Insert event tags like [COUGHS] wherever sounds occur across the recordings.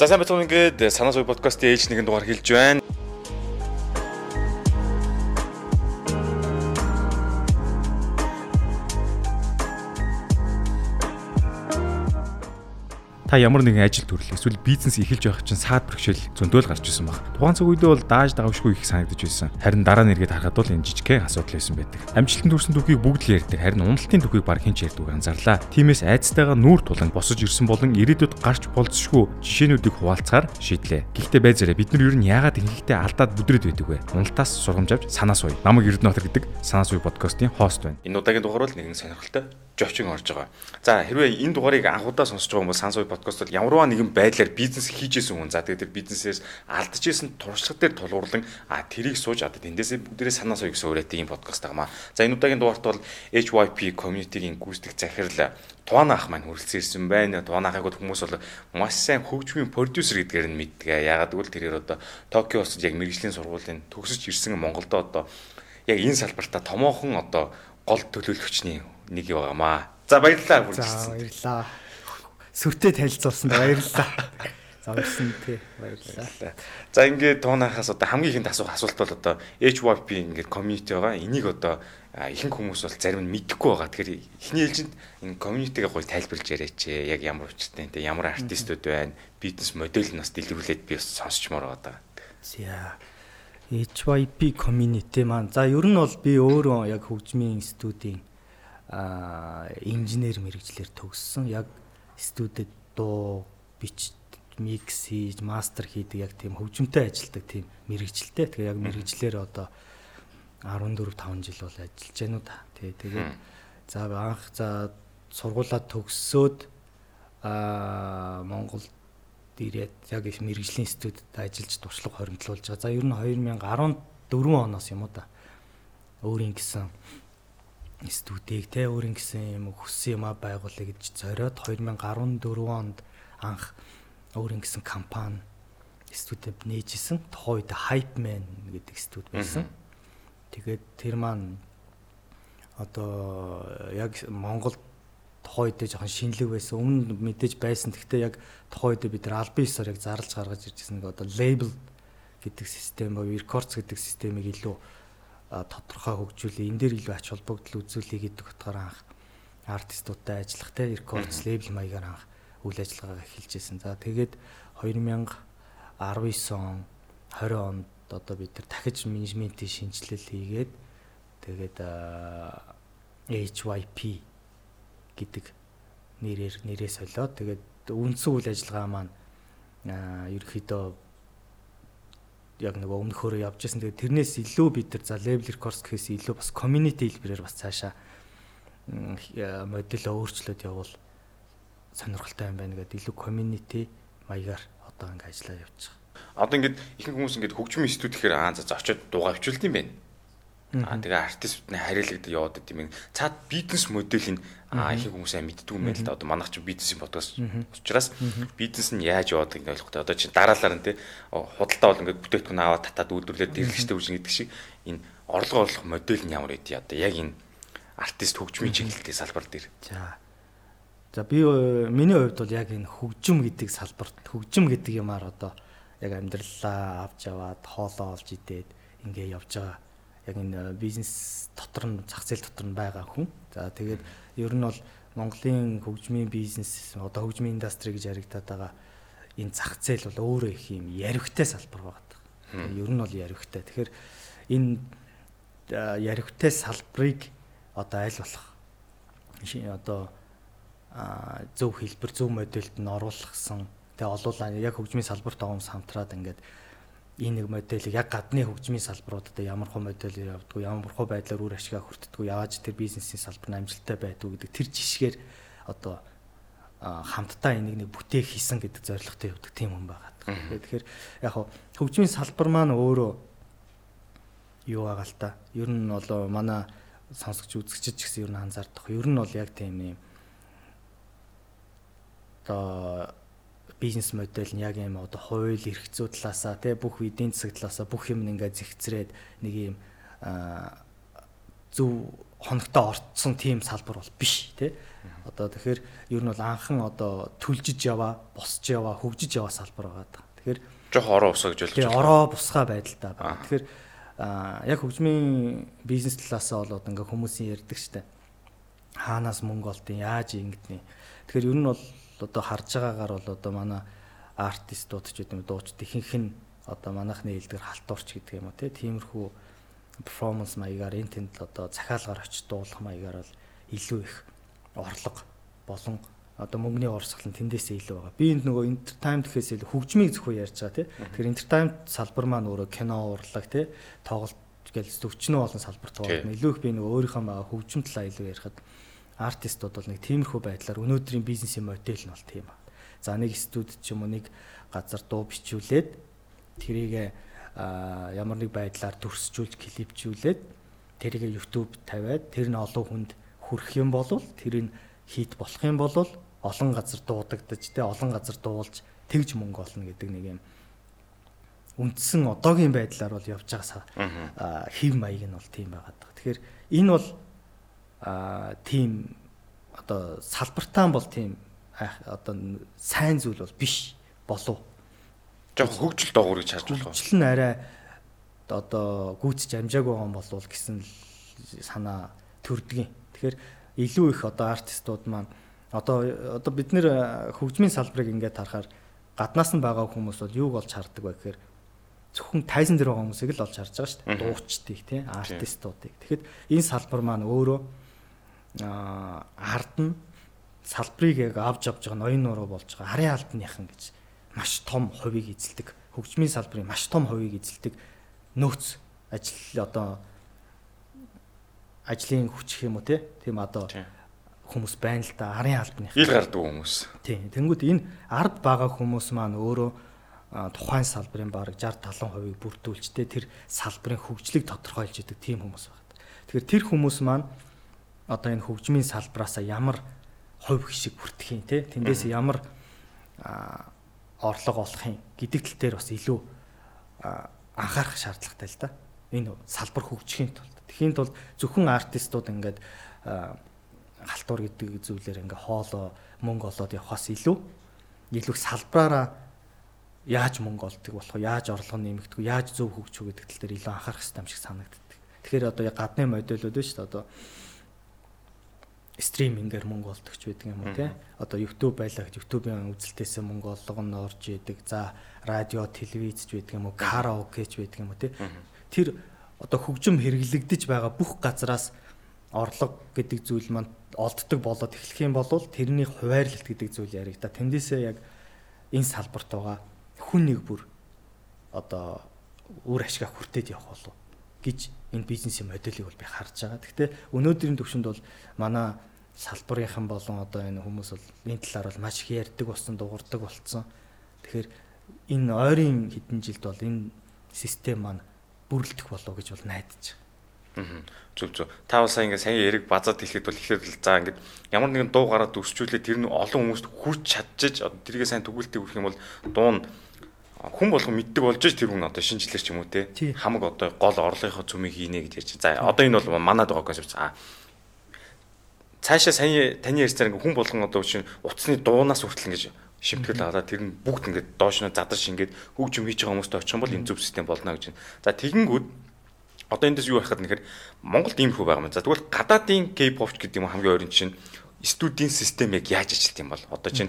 За сайн бацхан ингээд санаа суу подкастын ээлж нэгэн дугаар хэлж байна. Та ямар нэгэн ажил төрөл эсвэл бизнес эхэлж байх чинь саад бэрхшээл зөндөөл гарч ирсэн баг. Тухайн цаг үедээ бол дааж давшгүй их санагдаж байсан. Харин дараа нь эргээд харахад бол энэ жижигхэн асуудал байсан байдаг. Амжилтанд хүрсэн түүхийг бүгд л ярьдаг. Харин уналтын түүхийг баг хинч ярьдаг анзаарлаа. Тиймээс айцтайгаа нүүр тулан босож ирсэн болон ирээдүйд гарч болцсошгүй жишээнүүдийг хуваалцахаар шийдлээ. Гэхдээ байзаараа бид нар ер нь яагаад ингэхдээ алдаад бүдрээд байдаг вэ? Уналтаас сургамж авч санаа суй. Намаг Эрдэнэтр гэдэг санаа суй подкастын хост байна. Энэ удаагийн дугаар бол нэгэн сонирхолтой жовчин орж байгаа. За хэрвээ энэ дугаарыг анхудаа сонсож байгаа хүмүүс сансуй подкаст бол ямарваа нэгэн байдлаар бизнес хийжсэн хүн. За тэгээд тэр бизнесээс алдаж исэн туршлага дээр тулгуурлан а тэрийг сууж одоо тэндээсээ бүгдээрээ санаа сууя гэсэн үрээтэй ийм подкаст байгаа маа. За энэ удаагийн дугаарт бол HYP community-гийн гүйцэтгэх захирал Туан ах маань хүрэлцэн ирсэн байна. Туан ахыг хүмүүс бол маш сайн хөгжмийн продюсер гэдгээр нь мэддэг. Ягаад гэвэл тэрээр одоо Токио улсад яг мэрэгжлийн сургуулийн төгсөж ирсэн Монголдо одоо яг энэ салбартаа томоохон одоо гол төлөөлөгчний нэг байгаамаа. За баярлалаа хүрэлцсэн. Баярлалаа. Сүртэй танилцуулсан баярлалаа. За баярсан тий баярлалаа. За ингээд туунахаас одоо хамгийн ихэнд асуух асуулт бол одоо HYP ингээд community байгаа. Энийг одоо ихэнх хүмүүс бол зарим нь мэдэхгүй байгаа. Тэгэхээр эхний ээлжинд энэ community-г гоё тайлбарлаж яриач. Яг ямар учиртай те ямар артистууд байна. Бизнес модель нь бас дэлгэрүүлээд би бас сонсчмоор байгаа. За HYP community маань за ер нь бол би өөрөө яг хөгжмийн студийн инженер мэрэгчлэр төгссөн. Яг студид дуу бич микс хийж, мастер хийдэг яг тийм хөгжимтэй ажилдаг тийм мэрэгчлээ. Тэгээ яг мэрэгчлэр одоо 14 5 жил бол ажиллаж байна уу та. Тий, тэгээд за анх за сургуулаа төгссөөд а Монголд ирээд яг мэрэгжлийн студид ажиллаж туршлага хоригдлуулж байгаа. За ер нь 2014 оноос юм уу да. Өөрийн гэсэн студийг те өөрийн гэсэн юм хүссэн юм а байгуулъя гэж зориод 2014 онд анх өөрийн гэсэн компани студид нээжсэн. Тухайн үед Hype Man гэдэг студ байсан. Тэгээд тэр маань одоо яг Монголд тухайн үед жоохон шинэлэг байсан. Өмнө мэдээж байсан. Гэхдээ яг тухайн үед бид нар албан ёсоор яг зарлж гаргаж иржсэн нэг одоо label гэдэг систем ба records гэдэг системийг илүү тодорхой хөгжүүлээ. Энэ дээр илүү ач холбогдол үзүүлэе гэдэг утгаараа анх артистуудтай ажиллах те рекордс лейбл маягаар анх үйл ажиллагаагаа эхэлжсэн. За тэгээд 2019 он 20 онд одоо бид нар дахиж менежментийн шинжилэл хийгээд тэгээд HYP гэдэг нэрээр нэрээ солиод тэгээд үндсэн үйл ажиллагаа маань ерөөхдөө яг нэг өмнөхөөрөө явж байсан. Тэгээд тэрнээс илүү бид нар за level course гэхээс илүү бас community хэлбэрээр бас цаашаа модельөө өөрчлөөд явбал сонирхолтой юм байна гэдэг илүү community маягаар одоо ингэ ажиллаа байгаа. Одоо ингээд ихэнх хүмүүс ингээд хөгжмийн институт гэхээр аа за очиод дуугаа авчулд юм байна. Аа тэгээ артистны хариалагдаад яваад идэм юм. Цаад бизнес модель нь аа их хүмүүс аа мэддэг юм байна л да. Одоо манайх ч бизнесийн подкаст учраас бизнес нь яаж яваад ингэ ойлгохтой. Одоо чи дараалал нь те худалдаа бол ингээд бүтээгдэхүүн аваад татаад үйлдвэрлээд дэрлэгчтэй үжин гэдэг шиг энэ орлого орлох модель нь ямар байдгийг одоо яг энэ артист хөгжмийн чиглэлтэй салбар дээр. За. За би миний хувьд бол яг энэ хөгжим гэдэг салбарт хөгжим гэдэг юмар одоо яг амьдралаа авч яваад хоолоо олж идээд ингээ явж байгаа яг энэ бизнес дотор нь зах зээл дотор нь байгаа хүн. За тэгээд ер нь бол Монголын хөгжмийн бизнес одоо хөгжмийн индастри гэж яригадаад байгаа энэ зах зээл бол өөрөө их юм яривхтай салбар байгаа. Ер нь бол яривхтай. Тэгэхээр энэ яривхтай салбарыг одоо аль болох одоо зөв хэлбэр зөв модельд нь оруулахсан. Тэгээ олуулаа яг хөгжмийн салбарт хүмүүс хамтраад ингээд энэ нэг моделийг яг гадны хөгжмийн салбаруудад ямар хөө моделээр явдггүй ямар хөө байдлаар үр ашигаа хүртдэггүй яаж тэр бизнесийн салбар нь амжилттай байдгүй гэдэг тэр жишгээр одоо хамтдаа энийг нэг бүтээх хийсэн гэдэг зорилготой явдаг тийм хүн байгаа. Тэгэхээр яг хөгжмийн салбар маань өөрөө юу байгаа л та. Ер нь бол манай сонсогч үзэгчд ч гэсэн ер нь анзаардах. Ер нь бол яг тийм юм одоо бизнес модель нь яг юм одоо хууль эрх зүй талаасаа тий бүх эдийн засаг талаасаа бүх юм ингээд зэгцрээд нэг юм зөв хоногтой орцсон тийм салбар бол биш тий. Одоо тэгэхээр ер нь бол анхан одоо түлжиж яваа, босч яваа, хөгжиж яваа салбар байгаа. Тэгэхээр жоох ороо усаа гэж ойлгож байна. Ороо бусгаа байдалтай байна. Тэгэхээр яг хөгжмийн бизнес талаасаа болоод ингээ хүмүүсийн ярьдаг штэ. Хаанаас мөнгө олдیں۔ Яаж ингэдний. Тэгэхээр ер нь бол одоо харж байгаагаар бол одоо манай артистууд ч гэдэг юм дууч ихэнх нь одоо манайхны хэлдгэр халтуурч гэдэг юм уу тиймэрхүү перформанс маягаар энэ тэнд л одоо захиалгаар очиж дуулах маягаар бол илүү их орлого болон одоо мөнгөний урсгал нь тэндээсээ илүү байгаа. Би энд нөгөө entertainment гэхээс илүү хөгжмийг зөвхөн ярьж байгаа тий. Тэгэхээр entertainment салбар маань өөрөө кино урлаг тий тоглолт гэл зөвчнөө олон салбар тоглолт. Илүү их би нөгөө өөрийнхөө байгаа хөгжим талаа илүү ярихад артистууд бол нэг тиймэрхүү байдлаар өнөөдрийн бизнесийн модель нь бол тийм ба. За нэг студид ч юм уу нэг газар дуу бичүүлээд тэрийг ямар нэг байдлаар төрсжүүлж клипжүүлээд тэрийг YouTube тавиад тэр нь олон хүнд хүрэх юм бол тэрийг хийт болох юм бол олон газар дуудагдаж те олон газар дуулж тэгж мөнгө олно гэдэг нэг юм үндсэн одоогийн байдлаар бол явж байгаа хэв маяг нь бол тийм байгаад байгаа. Тэгэхээр энэ бол а тийм одоо салбартаан бол тийм одоо сайн зүйл бол биш болов. Жог хөгжил доогуур гэж харж болох. Хөгжил нь арай одоо гүйцэж амжаагүй юм болов гэсэн санаа төрдгийн. Тэгэхээр илүү их одоо артистууд маань одоо одоо бид нэр хөгжмийн салбарыг ингээд харахаар гаднаас нь байгаа хүмүүс бол юуг олж хардаг вэ гэхээр зөвхөн тайзан дээр байгаа хүмүүсийг л олж харж байгаа шүү дээ. Дуучдыг тий артистуудыг. Тэгэхэд энэ салбар маань өөрөө ард нь салбарыг яг авч авж байгаа ноён нуруу болж байгаа харийн албаныхан гэж маш том хувийг эзэлдэг. Хөгжмийн салбарын маш том хувийг эзэлдэг нөөц ажил одоо ажлын хүч юм уу тийм одоо хүмүүс байна л да арын албаны ил гардаг хүмүүс. Тийм. Тэнгүүд энэ ард байгаа хүмүүс маань өөрөө тухайн салбарын бараг 60 70% бүрдүүлжтэй тэр салбарын хөгжлийг тодорхойлж идэг тийм хүмүүс байна. Тэгэхээр тэр хүмүүс маань одоо энэ хөгжмийн салбраасаа ямар хувь хишиг бүртгэх юм те тэндээс ямар орлого олох юм гэдэг тал дээр бас илүү анхаарах шаардлагатай л да. Энэ салбар хөгжихийн тулд. Тэхийн тулд зөвхөн артистууд ингээд халтур гэдэг зүйлээр ингээ хоолоо мөнгө олоод явахаас илүү илүү салбараараа яаж мөнгө олдог болох яаж орлого нэмэгдэх яаж зөв хөгжих гэдэг тал дээр илүү анхаарах хэрэгтэй юм шиг санагддаг. Тэгэхээр одоо гадны модельүүд нь шүү дээ одоо стримингээр мөнгө олдог ч байдаг юм уу те. Одоо YouTube байлаа гэж YouTube-ийн үзэлтээс мөнгө олго нь орж идэг. За радио, телевиз ч байдаг юм уу, караоке ч байдаг юм уу те. Тэр одоо хөгжим хэрэглэгдэж байгаа бүх газраас орлого гэдэг зүйл маань олддог болоод эхлэх юм бол тэрний хуваарлалт гэдэг зүйл яригда. Тэндээсээ яг энэ салбарт байгаа хүн нэг бүр одоо үр ашгаа хүртээд явах болов гэж энэ бизнесийн моделийг бол би харж байгаа. Гэхдээ өнөөдрийн төвшөнд бол манай салбарынхан болон одоо энэ хүмүүс бол энэ талаар бол маш их ярьдаг болсон, дуурдаг болцсон. Тэгэхээр энэ ойрын хэдэн жилд бол энэ систем маань бүрлдэх болов гэж бол найдаж байгаа. Зүг зүг. Та бас ингээ сайн яриг базаад хэлэхэд бол ихээр л за ингээд ямар нэгэн дуу гараад өсчүүлээ тэр нь олон хүмүүст хүрч чадчих одоо тэргээ сайн төгөлтэй хүрэх юм бол дуу нь хүн болгон мэддэг болж ш тэр хүн одоо шинжлэр ч юм уу те хамаг одоо гол орлогынхоо цөмийг хийнэ гэж ярьж. За одоо энэ бол манад байгаа концепт. А цаашаа сайн таны ярьцаар ингээ хүн болгон одоо чинь утасны дуунаас хүртэл ингэж шимтгэл аваад тэр нь бүгд ингээд доош нь задарч ингээд хөгжим хийж байгаа хүмүүст очих юм бол энэ зөв систем болно гэж. За тэгэнгүүт одоо эндээс юу харахад нэхэр Монголд ийм хөө байгаа юм. За тэгвэл гадаадын K-pop гэдэг юм хамгийн ойрын чинь студийн систем яг яаж ажилт юм бол одоо чинь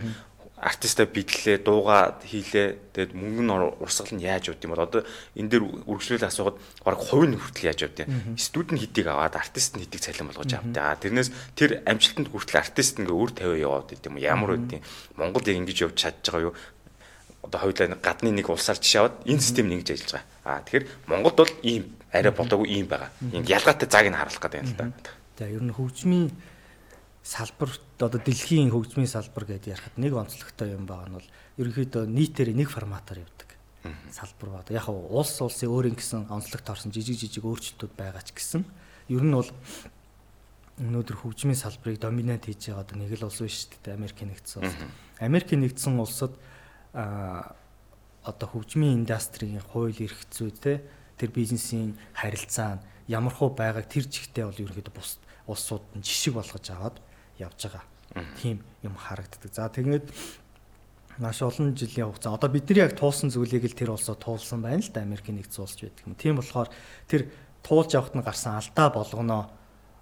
артистаа бидлээ, дуугаа хийлээ. Тэгээд мөнгө нь урсгал нь яаж үүд юм бол одоо энэ дээр үргэлжлүүлээ асуугаад баг хувийн хүртэл яаж үүд юм. Студент хэдийг аваад артист нь хэдийг цалин болгож авдаг. Тэрнээс тэр амжилтанд хүртэл артист ингээ өөр тавиа яваад идэм юм. Ямар үт юм. Монгол яг ингэж явж чадж байгаа юу? Одоо хоёулаа гадны нэг улсаар жишээ аваад энэ систем нэгж ажиллаж байгаа. Аа тэгэхээр Монголд бол ийм арай болоогүй ийм байгаа. Энд ялгаатай зааг нь харуулах гэдэг юм л да. За ер нь хөгжмийн салбар одоо дэлхийн хөгжмийн салбар гэдээ ярихад нэг онцлогтой юм байгаа нь бол ерөнхийдөө нийтээр нэг форматаар явдаг салбар ба. Яг улс улсын өөрийн гэсэн онцлогт орсон жижиг жижиг өөрчлөлтүүд байгаа ч гэсэн ер нь бол өнөөдөр хөгжмийн салбарыг доминант хийж байгаа одоо нэг л улс биш шүү дээ Америкийн нэгдсэн улс. Америкийн нэгдсэн улсад а одоо хөгжмийн индастригийн хууль эрх зүй те тэр бизнесийн харилцаа ямар хуу байгааг тэр чигтээ бол ерөнхийдөө бус улсууд нь жишг болгож аваад явж байгаа. Тийм юм харагддаг. За тэгээд маш олон жилийн хугацаа. Одоо бидний яг туулсан зүйлийг л тэр улсоо туулсан байна л да Америкийн нэгдсэн улс байдаг юм. Тийм болохоор тэр туулж явахт нь гарсан алдаа болгоно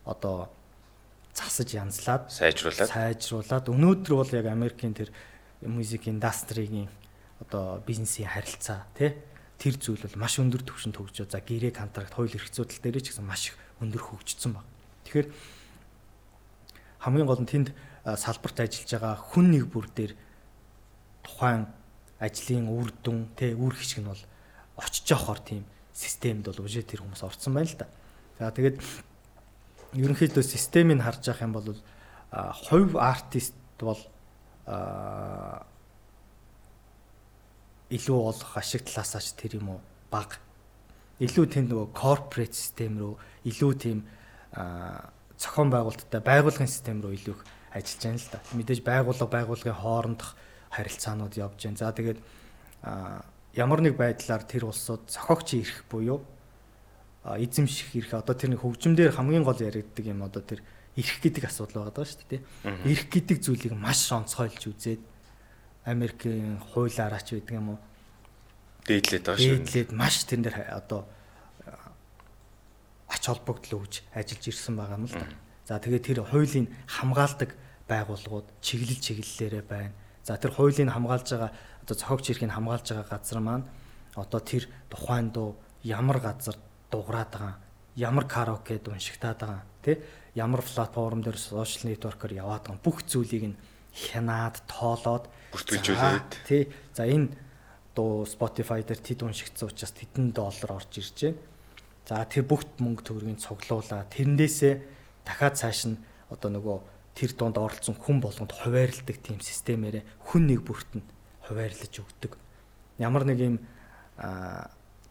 одоо засаж янзлаад сайжруулад сайжруулад өнөөдөр бол яг Америкийн тэр музик индастригийн одоо бизнесийн харилцаа тий тэр зүйл бол маш өндөр түвшинд хөгжөө. За гэрээ контракт хууль эрх зүйдэл дээр ч гэсэн маш өндөр хөгжсөн баг. Тэгэхээр хамгийн гол нь тэнд салбарт ажиллаж байгаа хүн нэг бүр дээр тухайн ажлын үр дүн тэ үр хишг нь бол очиж явахаар тийм системд бол үжээ тэр хүмүүс орцсон байна л да. За тэгээд ерөнхийдөө системийг харж явах юм бол хувь артист бол илүү олох ашиг талаасаач тэр юм уу баг илүү тийм нөгөө корпорэт систем рүү илүү тийм зохион байгуулалттай байгууллагын систем рүү илүү их ажиллаж байна л да. Мэдээж байгууллага байгууллагын хоорондох харилцаанууд явж байна. За тэгээд ямар нэг байдлаар тэр улсууд зохиогчийн эрх буюу эзэмших эрх одоо тэр нэг хөгжмөөр хамгийн гол яригддаг юм одоо тэр эрх гэдэг асуудал байгаа шүү дээ. Эрх гэдэг зүйлийг маш онцгойлж үзээд Америкийн хуулиараач байдаг юм уу? Дээдлээд байгаа шүү. Дээдлээд маш тэн дээр одоо ач холбогдол өгж ажиллаж ирсэн байгаа юм л да. За тэгээд тэр хуулийн хамгаалдаг байгууллагууд чиглэл чиглэлээрээ байна. За тэр хуулийн хамгаалж байгаа одоо зохиогч эрхийг хамгаалж байгаа газар маань одоо тэр тухайн дуу ямар газар дуурайд байгаа ямар караокед уншигтаад байгаа тий ямар платформ дээр сошиал нэтворкээр яваад байгаа бүх зүйлийг нь хянаад тоолоод бүртгүүлжүүлээд тий за энэ дуу Spotify дээр тэд уншигдсан учраас тэдэн доллар орж ирж байна. За тэр бүгд мөнгө төгрөгийг цуглуулаа. Тэрнээсээ дахиад цааш нь одоо нөгөө тэр донд оролцсон хүн болгонд хуваарилдаг тийм системээрээ хүн нэг бүрт нь хуваарлаж өгдөг. Ямар нэг юм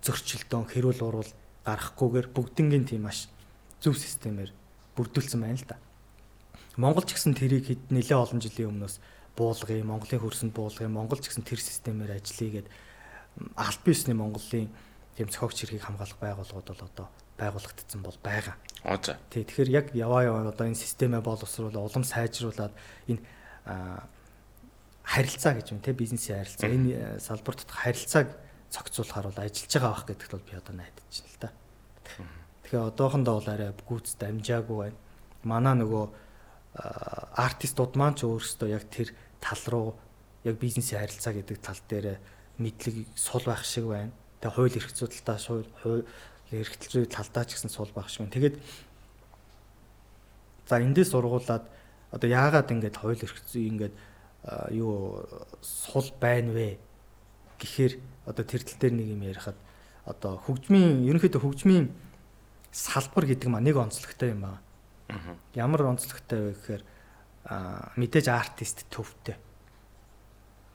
зөрчилдөөн хэрүүл урвал гарахгүйгээр бүгднгийн тийм маш зөв системээр бүрдүүлсэн байна л да. Монгол ч гэсэн тэрийг хэд нэлээ олон жилийн өмнөөс буулгая, Монголын хөрсөнд буулгая, Монгол ч гэсэн тэр системээр ажиллая гэд аль биесний Монголын тийм цогц хэргийг хамгаалах байгууллагууд бол одоо байгуулагдсан бол байгаа. Аа за. Тий, тэгэхээр яг яваа яваа одоо энэ системээ боловсруулаад улам сайжруулад энэ харилцаа гэж юм те бизнесийн харилцаа энэ салбар дотор харилцааг цогцолохоор бол ажиллаж байгаа байх гэдэгт бол би одоо найдаж байна л да. Тэгэхээр одоохондоо бол арай гүйц дамжаагүй байна. Манай нөгөө артистууд маань ч өөрсдөө яг тэр тал руу яг бизнесийн харилцаа гэдэг тал дээр мэдлэг сул байх шиг байна. Тэгээ хууль эрх зүйдэлтаа хууль эрхтэлзүү талдаа ч гэсэн сул байх шиг. Тэгээд за эндээс сургуулаад одоо яагаад ингэж хууль эрх зүй ингэж юу сул байна вэ гэхээр одоо тэр тал дээр нэг юм ярихад одоо хөгжмийн ерөнхийдөө хөгжмийн салбар гэдэг маань нэг онцлогтой юм байна Ямар онцлогтой вэ гэхээр мэдээж артист төвтэй.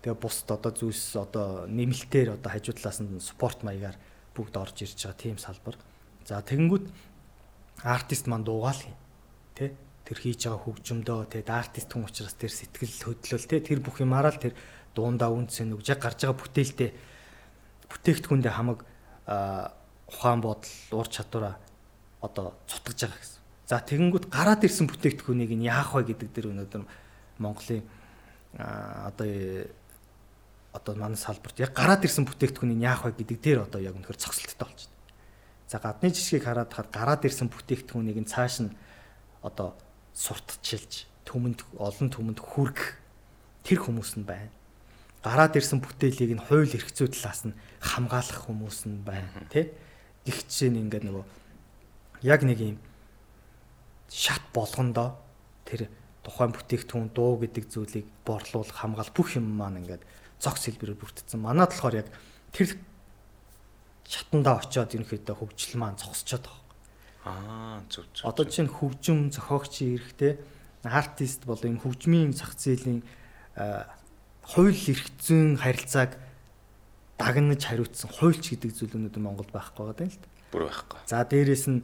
Тэгээ бусд одоо зүйлс одоо нэмэлтээр одоо хажуу талаас нь спорт маягаар бүгд орж ирж байгаа тийм салбар. За тэгэнгүүт артист маань дуугаал юм. Тэ? Тэр хийж байгаа хөгжмөдөө тэгээд артист хүн учраас тэр сэтгэл хөдлөл тэ тэр бүх юмараа л тэр дуундаа үнцэн үг яг гарч байгаа бүтээлтэй бүтээгдэхүүндээ хамаг ухаан бодол ур чадвараа одоо цутгаж байгаа гэсэн. За тэгэнгүүт гараад ирсэн бүтээгдэхүүнийг нь яах вэ гэдэг дээр өнөөдөр Монголын одоо одоо манай салбарт яг гараад ирсэн бүтээгдэхүүнийг яах вэ гэдэг дээр одоо яг үнэхээр цогцолттой болж байна. За гадны жишгийг хараад хаад гараад ирсэн бүтээгдэхүүнийг нь цааш нь одоо сурталчилж төмөнд олон төмөнд хүргэх тэр хүмүүс нь байна. Гараад ирсэн бүтээлийг нь хууль эрх зүй талаас нь хамгаалах хүмүүс нь байна, тэ? Гэх жишээ нь ингээд нөгөө яг нэг юм шат болгондоо тэр тухайн бүтээгдэхүүн дуу гэдэг зүйлийг борлуулах хамгаал бүх юм маань ингээд зогс хэлбэрээр бүрдсэн. Манайд болохоор яг тэр шатандаа очиод ерөнхийдөө хөгжил маань зогсчод байгаа. Аа зөв зөв. Одоо чинь хөгжим зохиогчийн эрэхтэй артист бол энэ хөгжмийн зах зээлийн хууль эрх зүйн харилцааг дагнаж хариуцсан хуульч гэдэг зүйл өнөөдөр Монголд байхгүй байгаа юм л да. Бүр байхгүй. За дээрэс нь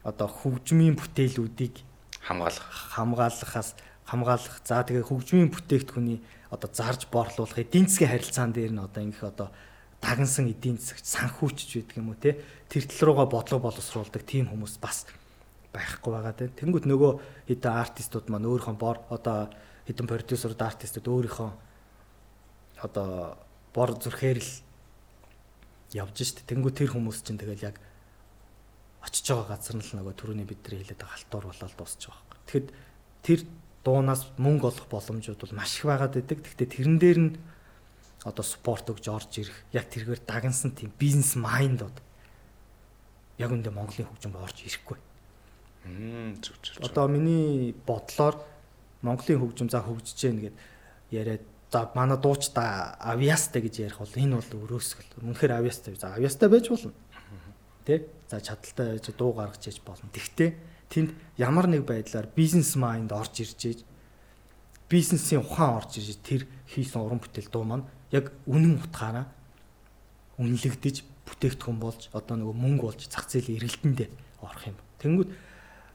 одоо хөгжмийн бүтээлүүдийг хамгаалах хамгаалахаас хамгаалах за тэгээ хөгжмийн бүтээгдэхүүний одоо зарж борлуулах эдийн засгийн харилцаан дээр нь одоо ингээх одоо дагнсан эдийн засагч санхүүчч байдаг юм уу те тэр тал руугаа бодлого боловсруулдаг тийм хүмүүс бас байхгүй байгаа тийм. Тэнгүүд нөгөө хэдэн артистууд маань өөрийнхөө бор одоо хэдэн продюсерд артистууд өөрийнхөө одоо бор зүрхээр л явж штт. Тэнгүүд тэр хүмүүс чинь тэгэл яг очиж байгаа газар нь л нөгөө түрүүний бид нар хэлээд байгаа халтуур болоод дуусчих واخ. Тэгэхэд тэр дуунаас мөнгө олох боломжууд бол маш их байгаад байдаг. Гэхдээ тэрэн дээр нь одоо спорт өгж орж ирэх яг тэргээр дагнсан тийм бизнес майндууд яг үндэ Монголын хөгжимд орж ирэхгүй. Мм зүг зүг. Одоо миний бодлоор Монголын хөгжим за хөгжиж гэнэ гэд яриад за манай дуучта авиастай гэж ярих бол энэ бол өрөөсгөл. Үнэхээр авиастай. За авиастай байж болно. Тэ? За чадaltaй байж дуу гаргаж яж болно. Тэгтээ тэнд ямар нэг байдлаар бизнес майнд орж ирж бизнесийн ухаан орж ирж тэр хийсэн уран бүтээл дуу маань яг үнэн утгаараа үнэлэгдэж бүтээгдэхүүн болж одоо нөгөө мөнгө болж зах зээлийн эргэлтэндээ орох юм. Тэнгүүд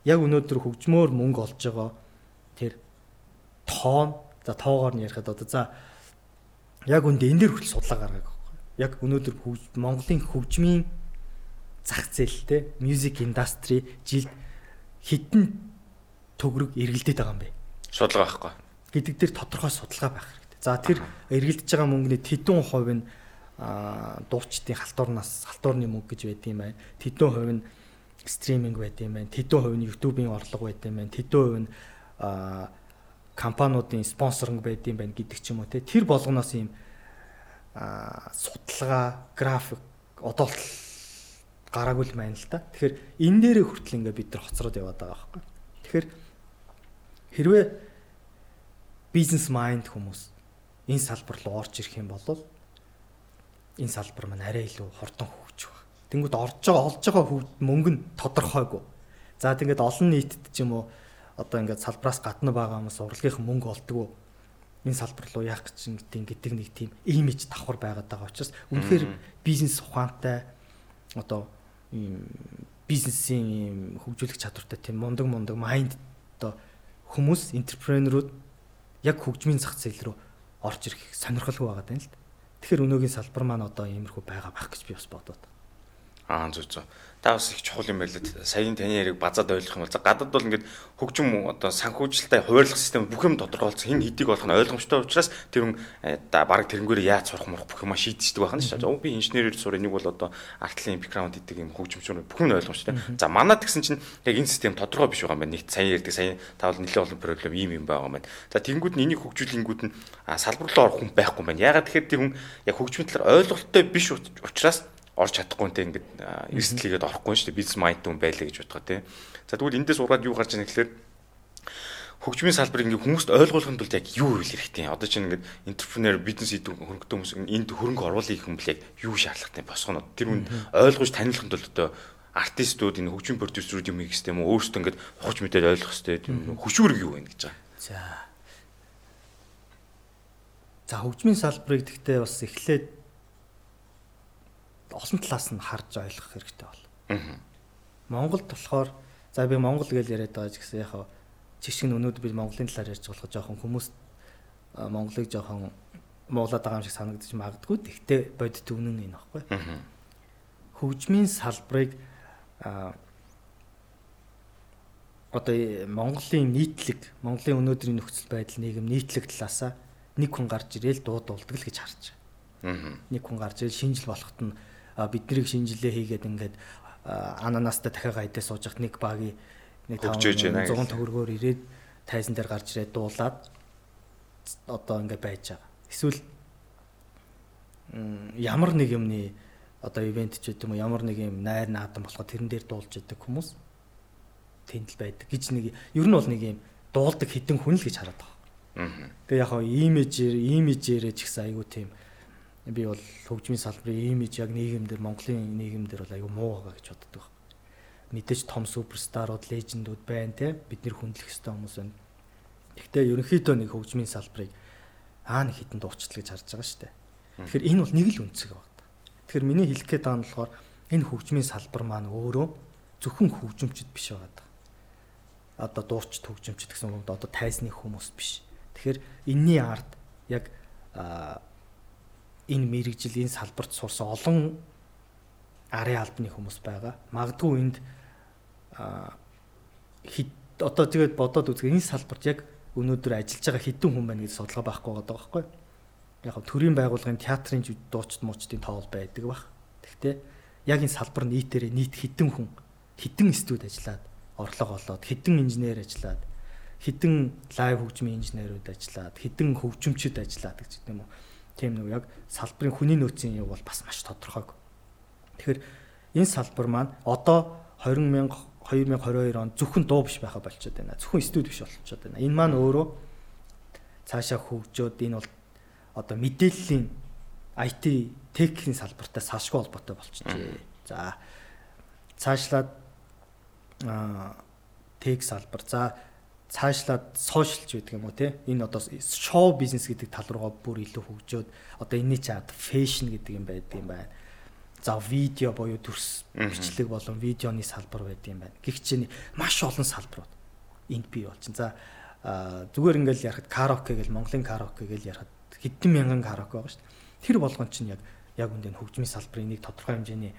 яг өнөөдөр хөгжмөөр мөнгө олж байгаа тэр тоон за тоогоор нь ярихад одоо за яг үндэ энэ дэр хүртэл судлаа гаргаг байхгүй. Яг өнөөдөр Монголын хөгжмийн зах зээлтэй music industry жилд хитэн төгрөг эргэлдээд байгаа юм бэ? Судалгаа байхгүй. Гэдэг дээр тодорхой судалгаа байх хэрэгтэй. За тэр эргэлдэж байгаа мөнгөний тэдэн хувь нь дуучдын халтуурнаас халтуурны мөнгө гэж байд юм байна. Тэдэн хувь нь стриминг байд юм байна. Тэдэн хувь нь YouTube-ийн орлого байд юм байна. Тэдэн хувь нь компаниудын спонсоринг байд юм байна гэдэг ч юм уу те. Тэр болгоноос ийм судалгаа, график одоолт гараагүй л байна л та. Тэгэхээр энэ дээрээ хүртэл ингээ бид нар хоцроод яваад байгаа байхгүй. Тэгэхээр хэрвээ бизнес майнд хүмүүс энэ салбар руу орж ирэх юм бол энэ салбар маань арай илүү хурдан хөгжих баг. Тэнгүүд орж байгаа олж байгаа мөнгө нь тодорхойгүй. За тэгээд олон нийтэд ч юм уу одоо ингээд салбраас гадна байгаа хүмүүс урлагийнхан мөнгө олдгоо энэ салбар руу яах гэж ингэдэг гэдэг нэг тийм имиж давхар байгаад байгаа учраас үнэхээр бизнес ухаантай одоо ийм бизнесийн ийм хөгжүүлэх чадвартай тийм мундаг мундаг майнд одоо хүмүүс энтерпренерүүд яг хөгжмийн зах зээл рүү орж ирэх сонирхолгүй байгаа юм л да. Тэгэхээр өнөөгийн салбар маань одоо иймэрхүү байгаа байх гэж би бас бодоод. Аа зүг зүг. Та бас их чухал юм байл л саяын таны яриг базаад ойлгох юм бол гадаад бол ингээд хөгжим одоо санхүүжилттэй хуваарлах систем бүх юм тодорхойлсон хин хэдийг болох нь ойлгомжтой учраас тэр хүн баг тэрнгээр яаж сурах мурах бүх юм шийдчихдэг байх нь шүү дээ. Би инженерээр сур энийг бол одоо артлын бэкграунд гэдэг юм хөгжимчөр бүх юм ойлгомжтой. За манад гэсэн чинь яг энэ систем тодорхой биш байгаа юм байна. Нэг саяын ярьдаг саяын тавал нэлээд олон проблем ийм юм байгаа юм байна. За тэнгууд нь энийг хөгжүүлэнгүүд нь салбар руу орох хүн байхгүй юм байна. Ягаад тэгэхээр тэр хүн яг хөгжмийн талаар ойлголттой биш учраас орж чадахгүй нэ ингээд эрсдлийгээд орохгүй шүү дээ бизнес майнд хүн байлаа гэж бодгоо тий. За тэгвэл эндээс ураад юу гарч ийн гэхээр хөгжмийн салбарыг ингээ хүмүүст ойлгуулахын тулд яг юу хийх хэрэгтэй. Одоо чинь ингээд энтерпренер бизнес хийдэг хөрөнгөтэй хүмүүс энд хөрөнгө оруулах юм бол яг юу шаардлагатай босгоно. Тэр хүн ойлгож танилцахын тулд одоо артистууд энэ хөгжмийн продюсерүүд юм хийх хэрэгтэй юм уу? Өөрсдөө ингээд ухаж мэдээд ойлгох хэрэгтэй. Хөшүүрэг юу вэ гэж байгаа. За. За хөгжмийн салбарыг тэгтээ бас эхлээд олон талаас нь харж ойлгох хэрэгтэй бол. Монголд болохоор за би Монгол гэж яриад байгаа ч гэсэн яг жишг нь өнөөдөр би Монголын талаар ярьж болох жоохон хүмүүс Монголыг жоохон муулаад байгаа юм шиг санагдаж магадгүй. Тэгтээ бодит үнэн энэ баггүй. Хөгжмийн салбарыг одоо Монголын нийтлэг, Монголын өнөөдрийн нөхцөл байдал нийгэм нийтлэг талаасаа нэг хүн гарч ирээл дуудулдаг л гэж харж байгаа. Нэг хүн гарч ирэл шинжил болоход нь биднийг шинжилгээ хийгээд ингээд ананастай дахиад гайдаа сууж хат нэг багийн нэг 500 төгрөгөөр ирээд тайзан дээр гарч ирээд дуулаад одоо ингээд байж байгаа. Эсвэл ямар нэг юмны одоо ивент ч гэдэг юм уу ямар нэг юм найр наадам болохоо тэрэн дээр дуулж идэг хүмүүс тэнд л байдаг гэж нэг ер нь бол нэг юм дуулдаг хідэн хүн л гэж хараад байгаа. Тэгээ яг хаа имижээр имижээр ч гэсэн айгүй тийм би бол хөгжмийн салбарын имиж яг нийгэмдэр Монголын нийгэмдэр бол аюу муу байгаа гэж боддог. Мэдээж том суперстарууд, лежендүүд байна те бид нэр хүндлэх ёстой хүмүүс байна. Гэхдээ ерөнхийдөө нэг хөгжмийн салбарыг аа нэг хитэн дуучтал гэж харж байгаа шүү дээ. Тэгэхээр энэ бол нэг л үнцэг байна. Тэгэхээр миний хэлэх гээд байгаа нь болохоор энэ хөгжмийн салбар маань өөрөө зөвхөн хөгжимчд биш байгаа. Одоо дуучид хөгжимчд гэсэн үг одоо тайзны хүмүүс биш. Тэгэхээр энэний ард яг энэ мэрэгжил энэ салбарт сурсан олон арын албаны хүмүүс байгаа. Магадгүй энд одоо тэгээд бодоод үзгээ энэ салбарт яг өнөөдөр ажиллаж байгаа хэдэн хүн байна гэж судалгаа байхгүй байгаа байхгүй. Яг нь төрийн байгууллагын театрын дуучид муучдын тоол байдаг баг. Тэгтээ яг энэ салбар нийтээрээ нийт хэдэн хүн хэдэн студ ажиллаад орлого олоод хэдэн инженер ажиллаад хэдэн лайв хөгжмийн инженерүүд ажиллаад хэдэн хөгжимчд ажиллаад гэж юм уу. Тийм нэг яг салбарын хүний нөөцийн юу бол бас маш тодорхойг. Тэгэхээр энэ салбар маань одоо 20 мянга 2022 он зөвхөн дуу биш байха болчиход байна. Зөвхөн студ биш болчиход байна. Энэ маань өөрөө цаашаа хөгжөөд энэ бол одоо мэдээллийн IT техникийн салбартай салшгүй холбоотой болчихжээ. За цаашлаад аа тех салбар. За цаашлаад сошиалч гэдэг юм уу те энэ одоо шоу бизнес гэдэг тал руугаа бүр илүү хөгжөөд одоо энэний чад фэшн гэдэг юм байдаг юм байна за видео буюу төрс бичлэг болон видеоны салбар байдаг юм байна. Гэх чинь маш олон салбарууд энд бий болчихно. За зүгээр ингээл ярахад караоке гэл Монголын караоке гэл ярахад хэдэн мянган караоке байгаа шүү дээ. Тэр болгон чинь яг яг үндэ хөгжмийн салбарын нэг тодорхой хэмжээний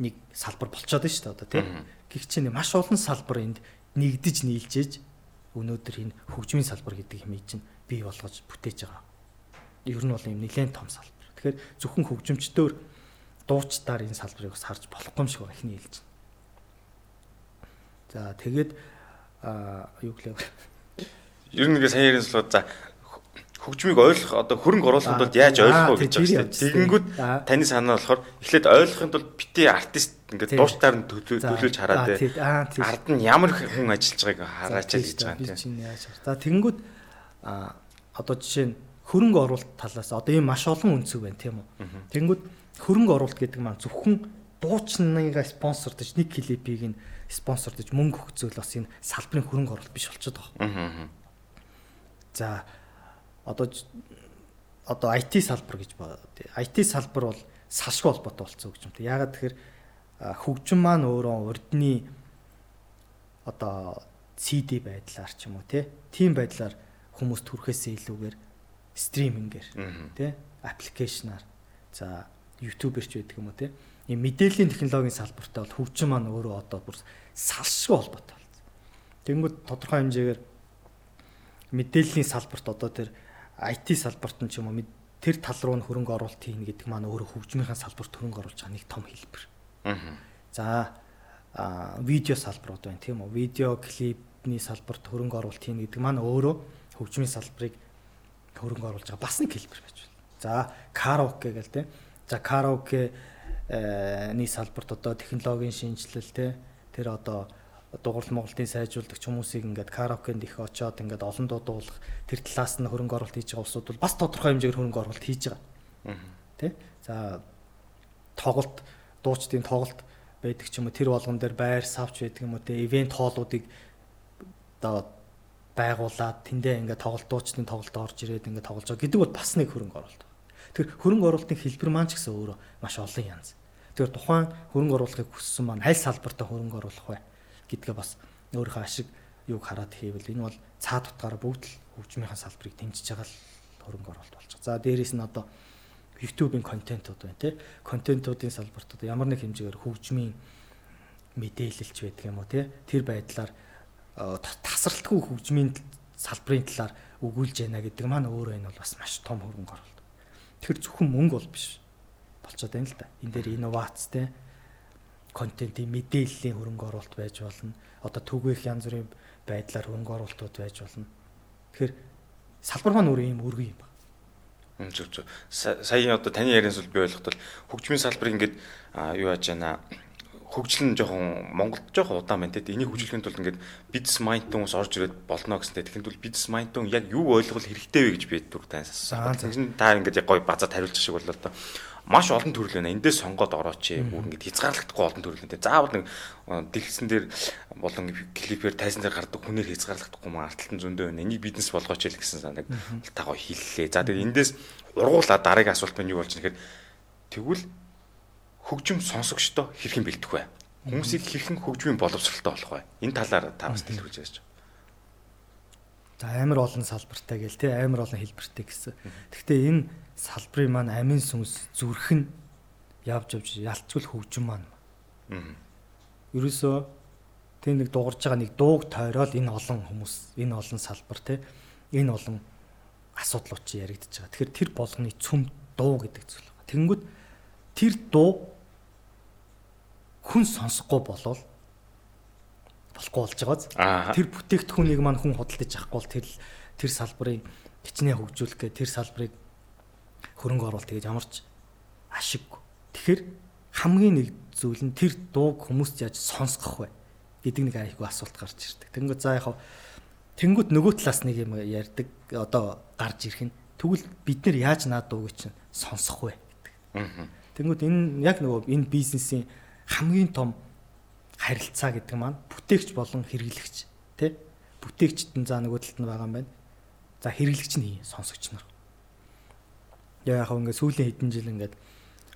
нэг салбар болчиход байна шүү дээ одоо тийм. Гэх чинь маш олон салбар энд нэгдэж нийлжээж өнөөдөр энэ хөгжмийн салбар гэдэг хэмээн чинь бий болгож бүтээж байгаа. Ер нь бол юм нэлээд том салбар. Тэгэхээр зөвхөн хөгжимчдөр дуучдаар энэ салбарыг бас харж болохгүй юм шиг байна ихний хэлж. За тэгээд а юу гэлээ. Ер нь ингээ сайн ярина слууд за хөгжмийг ойлгох одоо хөрөнгө оруулахын тулд яаж ойлгох вэ гэж байна. Тэгэнгүүт таны санаа болохоор эхлээд ойлгохын тулд бити артист ингээд дуустаар нь төлөөлж хараад ард нь ямар хүн ажиллаж байгааг хараач л гэж байгаа юм тийм. За тэгэнгүүт одоо жишээ нь хөрөнгө оруулалт талаас одоо ийм маш олон үнцэг байна тийм үү. Тэнгүүд хөрөнгө оруулалт гэдэг маань зөвхөн дуучныгаа спонсордож нэг клипийг нь спонсордож мөнгө өгцөөл бас энэ салбарын хөрөнгө оруулалт биш болчиход байгаа. За одоо одоо IT салбар гэж бод. IT салбар бол салшгүй холбоотой болцсон гэж юм. Яагаад тэгэхээр хөгжим маань өөрөө урдны одоо CD байдлаар ч юм уу тийм байдлаар хүмүүс төрөхөөсөө илүүгээр стримингээр тий аппликейшнаар за ютуберч байдаг юм уу тий ийм мэдээллийн технологийн салбартай бол хөгжим маань өөрөө одоо бүр салшгүй холбоотой болсон. Тэнгүүд тодорхой хэмжээгээр мэдээллийн салбарт одоо тэр IT салбарт нь ч юм уу тэр тал руу нь хөрөнгө оруулалт хийн гэдэг маань өөрөө хөгжмийнхаа салбарт хөрөнгө оруулж байгаа нэг том хэлбэр. За видео салбарууд байна тийм үү? Видео клипний салбарт хөрөнгө оруулалт хийн гэдэг маань өөрөө хөгжмийн салбарыг хөрөнгө оруулж байгаа бас нэг хэлбэр байж байна. За караоке гэл те. За караоке ний салбарт одоо технологийн шинжилэл те тэр одоо дуурал Монголын сайжруулагч хүмүүсийг ингээд караокенд их очоод ингээд олон дуу дуулах тэр талаас нь хөрөнгө оруулалт хийж байгаа улсууд бол бас тодорхой хэмжээгээр хөрөнгө оруулалт хийж байгаа. Тэ? За тоглолт дуучдын тоглолт байдаг ч юм уу тэр болгон дээр байр савч байдаг юм уу те ивент хоолуудыг одоо байгуулад тэндээ ингээд тоглолтуучдын тоглолт орж ирээд ингээд тоглож байгаа гэдэг бол бас нэг хөрөнгө оруулалт. Тэр хөрөнгө оруулалтын хэлбэр маань ч гэсэн өөрөө маш олон янз. Тэр тухайн хөрөнгө оруулахыг хүссэн маань аль салбартаа хөрөнгө оруулах вэ гэдгээ бас өөрийнхөө ашиг юг хараад хийвэл энэ бол цаад утгаараа бүгд л хөгжмийнхаа салбарыг дэмжиж байгаа л хөрөнгө оруулалт болж байгаа. За дээрэс нь одоо YouTube-ийн контентууд байна тий. Контентуудын салбарт одоо ямар нэг хэмжээгээр хөгжмийн мэдээлэлч байдаг юм уу тий. Тэр байдлаар тасралтгүй хөгжмийн салбарын талаар өгүүлж яана гэдэг маань өөрөө энэ бол бас маш том хөрөнгө оруулалт. Тэгэхээр зөвхөн мөнгө бол биш болцоод байна л да. Энэ дээр инновацтэй контентын мэдээллийн хөрөнгө оруулалт байж болно. Одоо түгээх янз бүрийн байдлаар хөрөнгө оруулалтууд байж болно. Тэгэхээр салбар маань өөрөө ийм өргөн юм байна. Зөв зөв. Сая одоо таны ярианс бол би ойлгоход хөгжмийн салбар ингээд юу яаж яана хөгжил нь жоохон Монголд жоохон удаан байна те. Энийг хөгжүүлэхийн тулд ингээд бизнес майндтай хүмүүс орж ирээд болно гэсэнтэй. Тэгэхээр бол бизнес майндтай яг юу ойлгол хэрэгтэй вэ гэж би түр тань асуусан. Тэгэхээр та ингээд яг гой базаад хариулж шиг боллоо то. Маш олон төрөл байна. Эндээс сонгоод орооч ээ. Бүр ингээд хязгаарлагдахгүй олон төрөл байна. Заавал нэг дэлгэсэн дээр болон клипээр тайсан дээр гардаг хүнээр хязгаарлагдахгүй маа арталтан зөндөө байна. Энийг бизнес болгооч ээ гэсэн санааг та гой хэллээ. За тэгээд эндээс ургуулаа дараагийн асуулт нь юу болж нэхэр тэгвэл хөгжим сонсогчдоо хэрхэн бэлдэх вэ? Хүмүүсийг хэрхэн хөгжмийн боловсралтай болох вэ? Энэ талаар та бас дэлгэрүүлж ярьж байна. За амар олон салбартай гээл те амар олон хэлбэртэй гэсэн. Гэхдээ энэ салбарын маань амин сүнс зүрх нь явж явж ялцгүй хөгжим маань. Аа. Ерөөсөө тэр нэг дуурж байгаа нэг дууг тойроод энэ олон хүмүүс энэ олон салбар те энэ олон асуудлууд чи яригдчихэж байгаа. Тэгэхээр тэр болгоны цөм дуу гэдэг зүйл байна. Тэнгүүд тэр дуу хүн сонсохгүй болвол болохгүй болж байгааз. Тэр бүтээгдэхүүнийг маань хүн худалдаж авахгүй бол тэр тэр салбарыг хичнээн хөгжүүлэх гэ тэр салбарыг хөрөнгө оруулалт гэж ямарч ашиггүй. Тэгэхээр хамгийн нэг зүйл нь тэр дууг хүмүүст яаж сонсгох вэ гэдэг нэг айгүй асуулт гарч ирдэг. Тэнгүүд за яг тэнгүүд нөгөө талаас нэг юм ярьдаг одоо гарч ирэх нь тэгвэл бид нар яаж наад дууг чинь сонсох вэ гэдэг. Тэнгүүд энэ яг нөгөө энэ бизнесийн хамгийн том харилцаа гэдэг маань бүтээгч болон хэрэглэгч тий бүтээгчд нь за нөгөө талд нь байгаа юм байна. За хэрэглэгч нь сонсогч нар. Яг яг ингээд сүүлийн хэдэн жил ингээд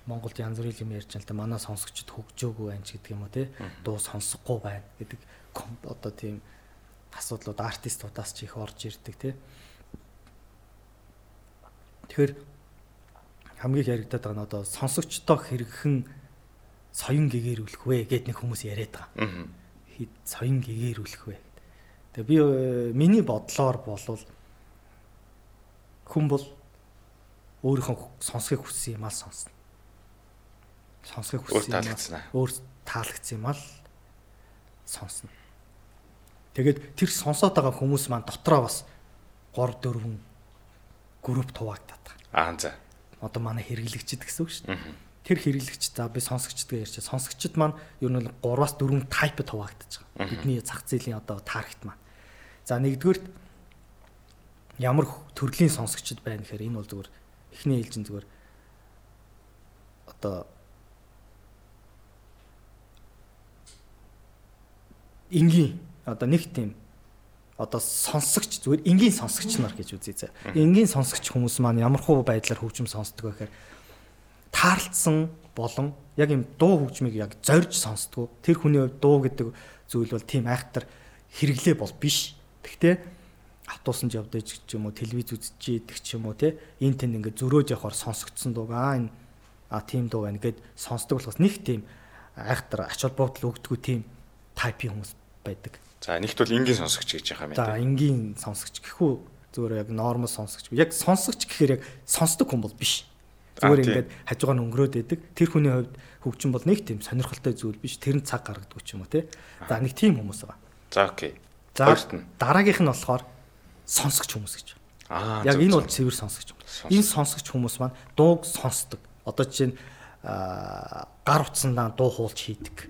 Монголд янз бүрийн юм ярьж байгаа. Манай сонсогчд хөгжөөгүй байна ч гэдэг юм уу тий дуу сонсохгүй байна гэдэг одоо тийм асуудлууд артистуудаас ч их орж ирдэг тий. Тэгэхээр хамгийн яригадаад байгаа нь одоо сонсогчдоо хэрэгхэн соён гэгэрүүлэх вэ гэд нэг хүмүүс яриад байгаа. Хэд соён гэгэрүүлэх вэ. Тэгээ би э, миний бодлоор болвол хүн бол өөрийнхөө сонсхийг хүссэн юм аа сонсно. Сонсхийг хүссэн юм аа өөр таалагдсан юм аа сонсно. Тэгээд тэр сонсоод байгаа хүмүүс маань дотроо бас 3 4 групп туваагдаад байгаа. Аа за. Одоо манай хэрэглэгчд гэсэн үг шүү дээ тэр хэрэглэгч за би сонсогчдгаа ярьчаа. Сонсогчд маань ер нь 3-аас 4 тайпд хуваагдаж байгаа. Бидний зах зээлийн одоо таргет маань. За нэгдүгürt ямар төрлийн сонсогчд байна гэхээр энэ бол зүгээр эхний ээлжин зүгээр одоо энгийн одоо нэг тийм одоо сонсогч зүгээр энгийн сонсогч нар гэж үзье зэ. Энгийн сонсогч хүмүүс маань ямар хуу байдлаар хөгжим сонсдог вэ гэхээр таарлцсан болон яг юм дуу хөгжмийг яг зорж сонсдгоо. Тэр хүний хувьд дуу гэдэг зүйл бол тийм айхтар хэрэглээ бол биш. Тэгтээ автобусанд явдаг ч юм уу, телевиз үзэж идэх ч юм уу те энэ тэнд ингээд зөрөөж явахаар сонсогдсон дуу аа энэ а тийм дуу байна гэд сонсдог болохоос нэг тийм айхтар ач холбогдол өгдөггүй тийм тайпын хүмүүс байдаг. За нэгт бол энгийн сонсогч гэж яхаа мэт. За энгийн сонсогч гэхүү зүгээр яг нормал сонсогч. Яг сонсогч гэхээр яг сонсдог хүн бол биш. Зүгээр ингээд хажуугаар нь өнгөрөөд идэг. Тэр хүний хувьд хөгжим бол нэг тийм сонирхолтой зүйл биш. Тэр нь цаг гаргадаг ч юм уу те. За нэг тийм хүмүүс байгаа. За окей. За дараагийнх нь болохоор сонсогч хүмүүс гэж. Аа. Яг энэ бол цэвэр сонсогч хүмүүс. Энэ сонсогч хүмүүс маань дууг сонсдог. Одоо жишээ нь гар утсандаа дуу хуулж хийдэг.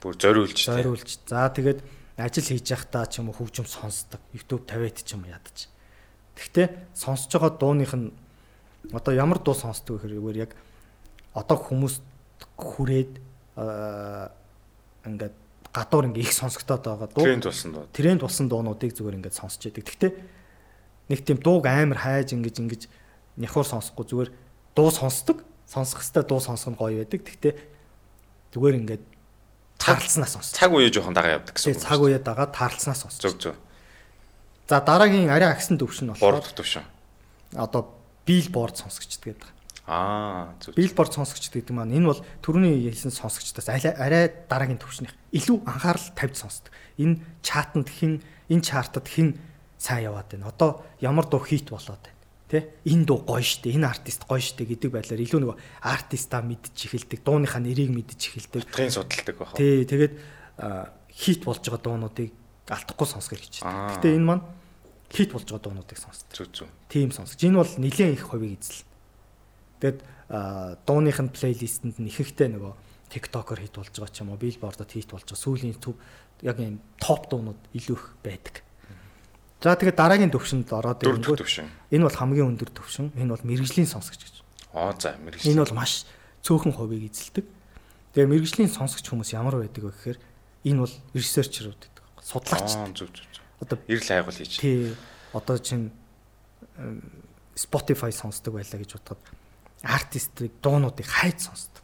Бүр зориулж. Зориулж. За тэгээд ажил хийж явахдаа ч юм уу хөгжим сонсдог. YouTube тавиад ч юм уу ядаж. Гэхдээ сонсож байгаа дууных нь одоо ямар дуу сонсдог вэ гэхээр яг одоо хүмүүс хүрээд ингээд гадуур ингээ их сонсогдоод байгаа дуу. Тренд болсон дуу. Тренд болсон дуунуудыг зүгээр ингээд сонсч яадаг. Гэхдээ нэг тийм дууг амар хайж ингэж ингэж няхуур сонсохгүй зүгээр дуу сонсдог. Сонсох хэвээр дуу сонсох нь гоё байдаг. Гэхдээ зүгээр ингээд таарлцнаа сонсдог. Цаг үеэ жоохон дагаа явдаг гэсэн үг. Цаг үеэ дагаа таарлцнаа сонсдог. Зөв зөв. За дараагийн арай агсан төвшин болохоор 3 дахь төвшин. Одоо биллборд сонсогчд гэдэг. Аа зөв. Биллборд сонсогчд гэдэг маань энэ бол түрүүний хэлсэн сонсогчдоос арай дараагийн төвшнийх илүү анхаарал тавьж сонсдог. Энэ чатанд хэн энэ чартад хэн сайн яваад байна. Одоо ямар дуу хит болоод байна. Тэ? Энэ дуу гоё штэ, энэ артист гоё штэ гэдэг байдлаар илүү нөгөө артистаа мэдчих эхэлдэг, дууныхаа нэрийг мэдчих эхэлдэг. Утгын судалдаг байх. Тий, тэгээд хит болж байгаа дуунуудыг алдахгүй сонсгоо гэж. Гэтэ энэ маань хит болж байгаа дуунуудыг сонсдог. Зүг зүг. Тийм сонсож. Энэ бол нэлээд их хувийг эзэлнэ. Тэгэд дууных нь плейлистэнд нь ихэнхдээ нөгөө TikTok-оор хит болж байгаа ч юм уу, Billboard-д хит болж байгаа. Сүүлийн төв яг юм топ дуунууд илүү их байдаг. За тэгээд дараагийн төвшөнд ороод ирэнгүүт энэ бол хамгийн өндөр төвшин. Энэ бол мэрэгжлийн сонсогч гэж. Аа за мэрэгжлийн. Энэ бол маш цөөхөн хувийг эзэлдэг. Тэгээ мэрэгжлийн сонсогч хүмүүс ямар байдаг вэ гэхээр энэ бол ресерчерүүд гэдэг. Судлаач. Аа зөв зөв одоо эрэл хайгуул хийж. Тий. Одоо чинь Spotify сонсдог байлаа гэж бодоход артистыг дуунуудыг хайж сонсдог.